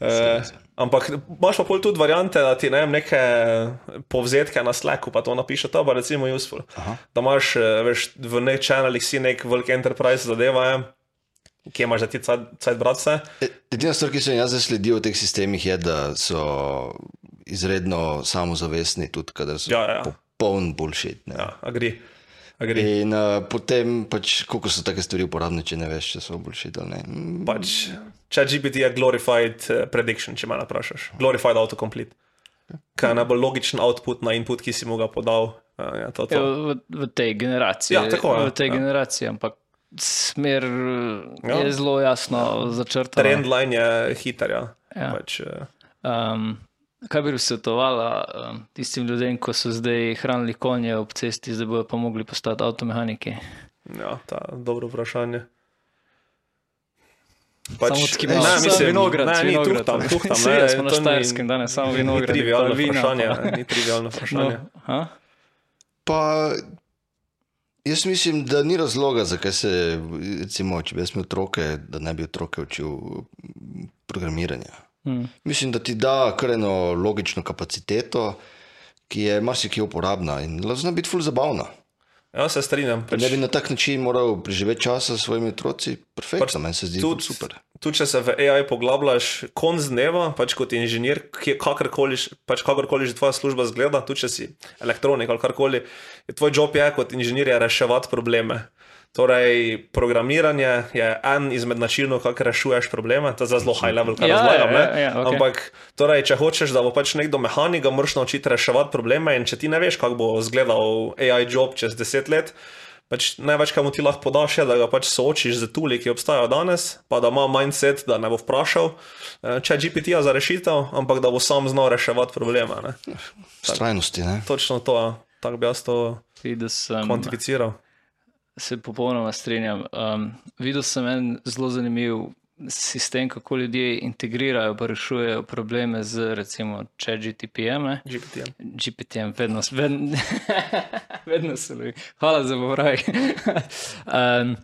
eh, ampak imaš pa pol tudi variante, da ti ne vem, neke povzetke na Slacku, pa to napiše, to pa recimo useful. Aha. Da imaš, eh, veš, v nek channelih si nek velik enterprise zadeva, je, kje imaš za ti cajt brati vse. E, Edina stvar, ki sem jaz zasledil v teh sistemih, je, da so izredno samozavestni, tudi kadar so Ja, ja. popoln bullshit. Ne? Ja, agri. agri. In uh, potem, pač, koliko so take stvari uporabne, če ne veš, če so bullshit ali ne. Mm, Pač, če GPT je glorified uh, prediction, če me naprašaš. Glorified autocomplete. Kaj je najbolj logičen output na input, ki si mu ga podal. Uh, ja, to, Ja, to. v, v tej generaciji. Ja, tako je, v tej ja. generaciji, ampak smer Ja. ja. je zelo jasno začrtana. Trendline je hiter. Ja. Ja. Pač, uh, Um, kaj bi svetovala um, tistim ljudem, ko so zdaj hranili konje ob cesti, zdaj bodo pa mogli postati avtomehaniki? ja, ta dobro vprašanje. Pač, samo ne, samo mislim, vinograd, ne, ni vinograd. tuhtam, tuhtam, Saj, ne, [LAUGHS] jaz smo na to ni- Štajerskem danes, samo ni- vinograd, Ni trivialno pa vina, vprašanje. pa- Ni trivialno vprašanje. No, aha. Pa jaz mislim, da ni razloga, zakaj se, recimo, če bi jaz imel otroke, da ne bi otroke učil programiranja. Hmm. Mislim, da ti da kar eno logično kapaciteto, ki je marsikje uporabna in zna biti ful zabavna. Ja, se strinjam. Pač, ne bi na tak način moral preživeti časa s svojimi otroci, perfektno, pač, meni se zdi tudi- super. Tudi če se v AI poglabljaš konc dneva, pač kot inženir, kakorkoli, pač kakorkoli že tvoja služba zgleda, tudi če si elektronik ali karkoli, tvoj job je kot inženirja reševati probleme. Torej, programiranje je en izmed načinov, kako rešuješ probleme, to je za zelo high level, kar Ja, razlagam. ja, ne. ja, ja, okej. Ampak, torej, če hočeš, da bo pač nekdo mehanik, moraš naučiti reševati probleme, in če ti ne veš, kako bo izgledal AI job čez deset let, Pač največ, kar mu ti lahko podaš, je, da ga pač soočiš z tuli, ki obstajajo danes, pa da ima mindset, da ne bo vprašal, eh, če je GPT-ja za rešitev, ampak da bo sam znal reševati probleme. Ne? Strajnosti, ne? Točno to, ja. tako bi jaz to sem, kvantificiral. Se popolnoma strinjam. Um, videl sem en zelo zanimiv sistem, kako ljudje integrirajo in rešujejo probleme z recimo ChatGTP-jem. GPT-jem. GPT-jem, vedno, vedno, [LAUGHS] vedno se lovi. Hvala za popravek. [LAUGHS] um,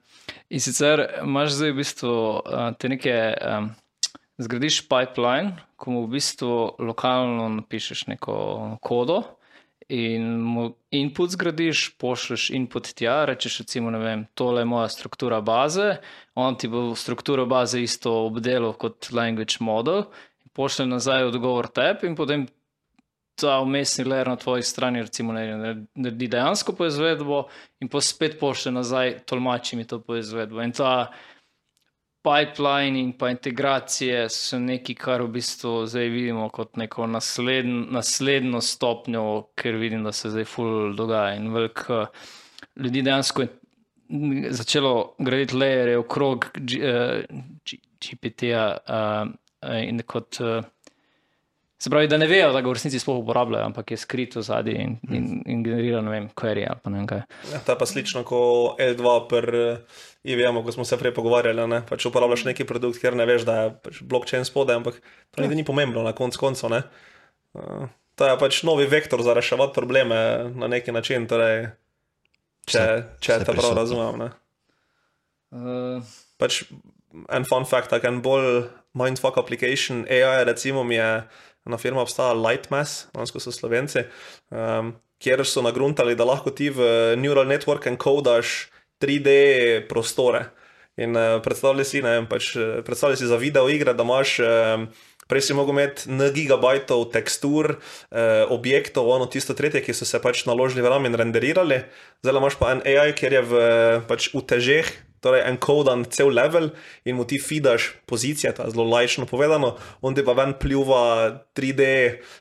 in sicer imaš zdaj v bistvu uh, te neke, um, zgradiš pipeline, ko mu v bistvu lokalno napišeš neko kodo. In input zgradiš, pošlješ input tja, rečeš, recimo, vem, tole je moja struktura baze, on ti bo strukturo baze isto obdelal kot language model, pošlje nazaj odgovor tebi in potem ta umestni layer na tvoji strani, recimo, ne, naredi dejansko poizvedbo in pa spet pošlje nazaj, tolmači mi to poizvedbo. In ta pipeline in pa integracije so nekaj, kar v bistvu zdaj vidimo kot neko nasledn, naslednjo stopnjo, ker vidim, da se zdaj ful dogaja in veliko ljudi dejansko je začelo graditi lejere okrog G- eh, GPT-ja uh, in kot. Uh, Se pravi, da ne vejo, da ga v resnici sploh uporabljajo, ampak je skrito zadaj in, in, in generira, ne vem, query ali pa ne vem kaj. Ja, je pa slično kot L2 pri IVM, ko smo se prej pogovarjali. Ne? Pač uporabljaš neki produkt, ker ne veš, da je pač blockchain spodaj, ampak to ni, ni pomembno na koncu koncev. ne. Uh, To je pač novi vektor za reševati probleme na neki način, torej, če, če te prav razumem. Ne? Uh, Pač en fun fact, tak en bolj mindfuck application AI, recimo mi je ena firma obstaja Lightmass, lansko so slovenci, um, kjer so nagruntali, da lahko ti v neural network encodaš 3D prostore. In uh, predstavljaj si, ne pač, eh, predstavljaj si za video igre, da imaš. Um, Prej si mogel imeti n gigabajtov tekstur, eh, objektov, ono tisto tretje, ki so se pač naložili v RAM in renderirali, zdaj imaš pa en AI, kjer je v, pač v težeh, torej enkodan cel level in mu ti feedaš pozicije, je zelo lajčno povedano, on ti pa ven pljuva 3D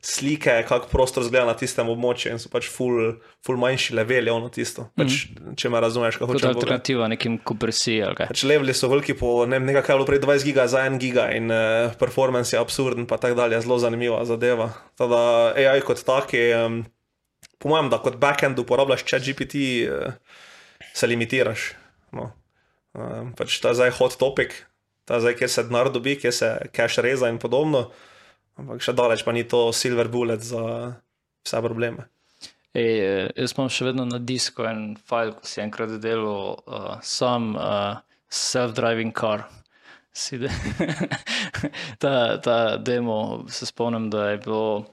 slike, kak prostor zgleda na tistem območju in so pač full, full manjši leveli, ono tisto. Pač, mm. Če me razumeš, kako kot hočeš povedati. alternativa nekim kompresiji ali kaj. Pač leveli so veliki po ne nekaj, kar je bilo prej 20 giga za 1 giga in uh, performance je absurden, pa tako dalje, zelo zanimiva zadeva. Tada AI kot tak je, um, po mojem, da kot backend uporabljaš ChatGPT, uh, se limitiraš. No. Um, pač ta zdaj hot topic, ta zdaj, kjer se denar dobi, kjer se cache reza in podobno, ampak še daleč pa ni to silver bullet za vse probleme. Ej, eh, jaz imam še vedno na disku en file, ko si enkrat delal uh, sam uh, self-driving car. De [LAUGHS] ta, ta demo, se spomnim, da je bilo,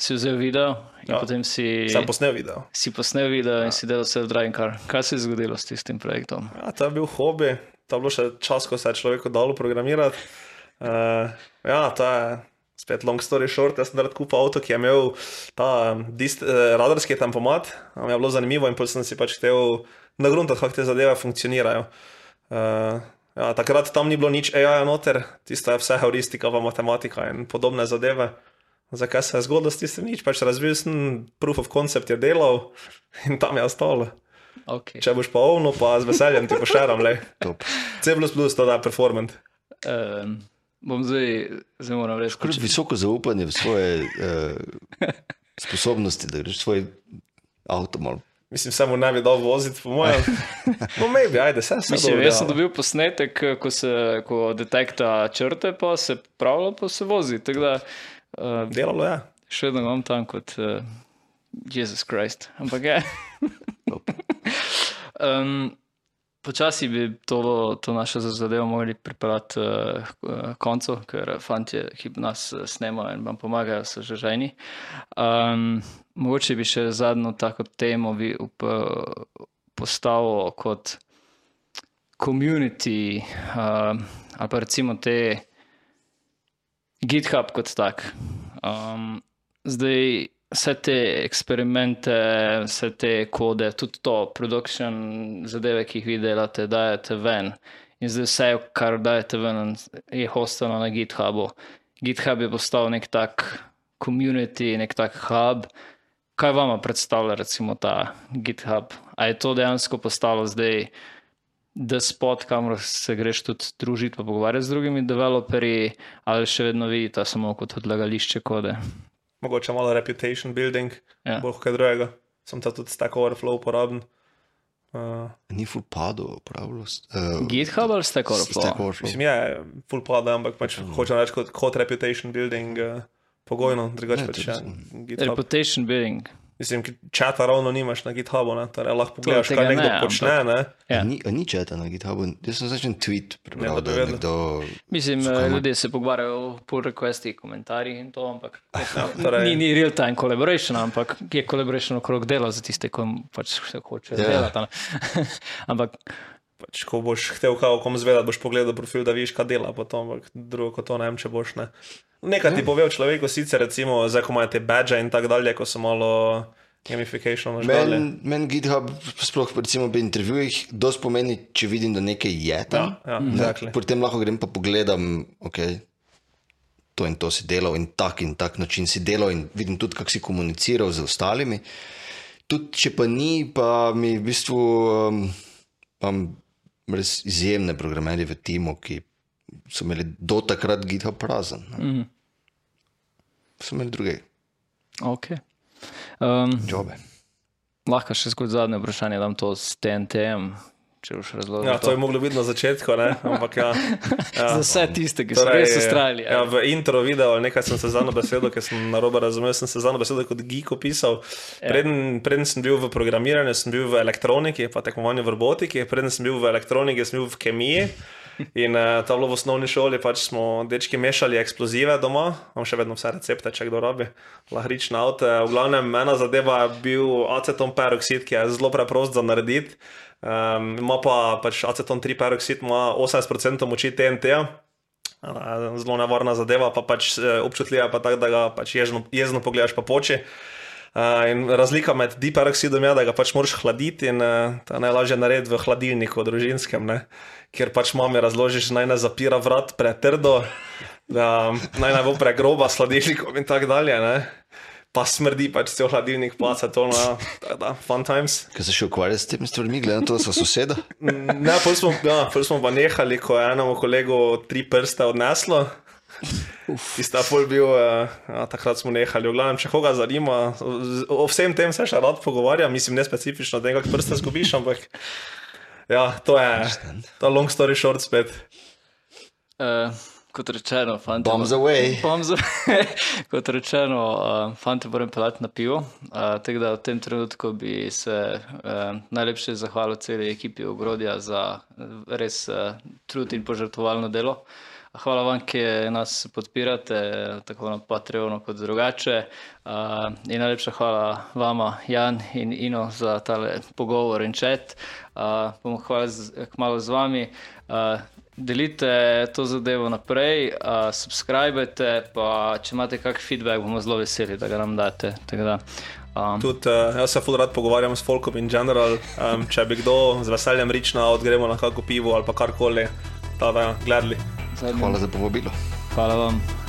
si vzel video in Ja. ja. potem si, Sem posnel video. si posnel video in si delal self-driving car. Kaj se je zgodilo s tistim projektom? Ja, to je bil hobi, to je bilo še čas, ko se je človeku dalo programirati. Uh, ja, to je spet long story short. Jaz sem takrat kupil avto, ki je imel ta um, dist, uh, radarski tempomat, a mi je bilo zanimivo in potem sem si pač hotel nagruntati, kako te zadeve funkcionirajo. Uh, ja, takrat tam ni bilo nič AI noter, tisto je vse heuristika, pa matematika in podobne zadeve. Zakaj se je zgodilo s tistim nič? Pač razvil sem proof of concept je delal in tam je ostalo. Okay. Če boš pa ovno, pa z veseljem ti pošeram, le. Top. C, to da performant. Um, bom zdaj, zdaj moram reči, Kar visoko zaupanje v svoje uh, sposobnosti, da greš svoj avto malo. Mislim, samo ne bi dal voziti, po mojem. No, maybe, ajde, se vse Mislim, jaz sem dobil posnetek, ko, se, ko detekta črte, pa se pravlja, pa se vozi. Tako da uh, Delalo je. še vedno imam tam kot uh, Jezus Krist. Ampak je. [LAUGHS] um, počasi bi to, to našo zadevo mogli pripeljati uh, k koncu, ker fanti, ki nas eh, snemajo in vam pomagajo, so že ženi. Um, mogoče bi še zadnjo tako temo vi up, postavil kot community uh, ali pa recimo te GitHub kot tak. Um, zdaj vse te eksperimente, vse te kode, tudi to, production zadeve, ki jih vi delate, dajete ven. In zdaj vse, kar dajete ven, je hostano na GitHubu. GitHub je postal nek tak community, nek tak hub. Kaj vama predstavlja recimo ta GitHub? A je to dejansko postalo zdaj da spot, kamor se greš tudi družiti, pa pogovarjati z drugimi developerji, ali še vedno vidite samo kot odlagališče kode? Mogoče malo reputation building, Ja. kot kaj drugega. Sem ta tudi Stack Overflow uporaben. Uh, Ni full padlo, upravljalnost. Uh, GitHub ali Stack Stack Overflow? Overflow. mislim, je full pada, ampak pač hočem reči kot, kot reputation building. Uh, Pogojno, drugače pač ja. Reputation building. Mislim, čata ravno nimaš na GitHubu, ne? torej lahko pogledaš, tega kaj nekdo ne, počne. Ne? Ja. Ni, ni četa na GitHubu. Jaz sem začel tweet prebral, Ne, da je nekdo. Mislim, eh, ljudje se pogovarjajo o pull requestih, komentarjih in to, ampak [LAUGHS] torej- ni, ni real time collaboration, ampak je collaboration okrog dela za tiste, ki pač se hoče Ja. delati. [LAUGHS] ampak Pač, ko boš hotel kao kom zvedati, boš pogledal profil, da vidiš, kaj dela, potom, ampak drugo kot to ne vem, če boš ne. Nekaj ti pove o človeku, sicer recimo, zdaj ko imajo te badge in tako dalje, ko so malo gamification. Meni men GitHub, sploh recimo pri intervjujih, dosti pomeni, če vidim, da nekaj je tam. Ja, ja, Ne, exactly. Potem lahko grem pa pogledam, ok, to in to si delal in tak in tak način si delal in vidim tudi, kako si komuniciral z ostalimi. Tudi če pa ni, pa mi v bistvu um, imam res izjemne programerje v timu, ki so imeli do takrat GitHub prazen. ne. mm, So imeli druge ok. Um, jobe. lahko še skozi zadnje vprašanje dam to s TNT-jem, če boš razložil. Ja, to je moglo biti na začetku, ne? ampak ja. [LAUGHS] ja. Za vse tiste, ki so res ustrajali. Ja, v intro video, nekaj sem se za eno besedo, ker sem na robe razumel, sem se za eno besedo kot geek opisal. Ja. Preden, preden sem bil v programiranju, sem bil v elektroniki, pa tekmovanju v robotiki, preden sem bil v elektroniki, sem bil v kemiji. In uh, to je bilo v osnovni šoli, pač smo dečki mešali eksplozive doma, imam še vedno vse recepte, če kdo rabi, lahrične avte. V glavnem, ena zadeva je bil aceton peroksid, ki je zelo preprost za narediti. Um, pa pač aceton 3 peroksid, ima 80% moči TNT-ja. Uh, Zelo nevarna zadeva, pa pač eh, občutljiva, pa tako, da ga pač ježno, jezno pogledaš, pa poči. Uh, razlika med diperoksidom je, da ga pač moraš hladiti in uh, to je najlažje narediti v hladilniku, družinskem, ne? Kjer pač mami razložiš, naj ne zapira vrat pretrdo, da naj ne bo pregroba s hladilnikom in tako dalje. Ne? Pa smrdi pač cel hladilnik, placa to na tako da, fun times. Ker se še ukvarja s temi stvarmi, glede na to, da so soseda. Ne, pol smo, ja, pol smo pa nehali, ko je enemu kolegu tri prste odneslo. Tista pol bil, eh, ja, takrat smo nehali. V glavnem, če koga zanima, o vsem tem se še rad pogovarjam, mislim, ne specifično, da nekaj prste zgubiš, ampak ja, to je, to je long story short spet. Uh, kot rečeno, fanti. Bombs away. Bombs away. [LAUGHS] kot rečeno, uh, fanti moram pelati na pivo. Uh, tako da v tem trenutku bi se uh, najlepše zahvalil celi ekipi Ogrodja za res uh, trud in požrtovalno delo. Hvala vam, ki nas podpirate, tako na Patreonu, kot drugače. Uh, in najlepša hvala vama, Jan in Ino, za tale pogovor in čet. Uh, bomo hvala z, kmalo z vami. Uh, delite to zadevo naprej, uh, subskrbite, pa če imate kakšen feedback, bomo zelo veseli, da ga nam date. Da, um. Tudi uh, jaz se fulrad pogovarjam s Folkom in general. Um, če bi kdo z veseljem rična, odgremo na kakšno pivo ali pa karkoli, da bi gledali. Hvala za povabilo. Hvala vam.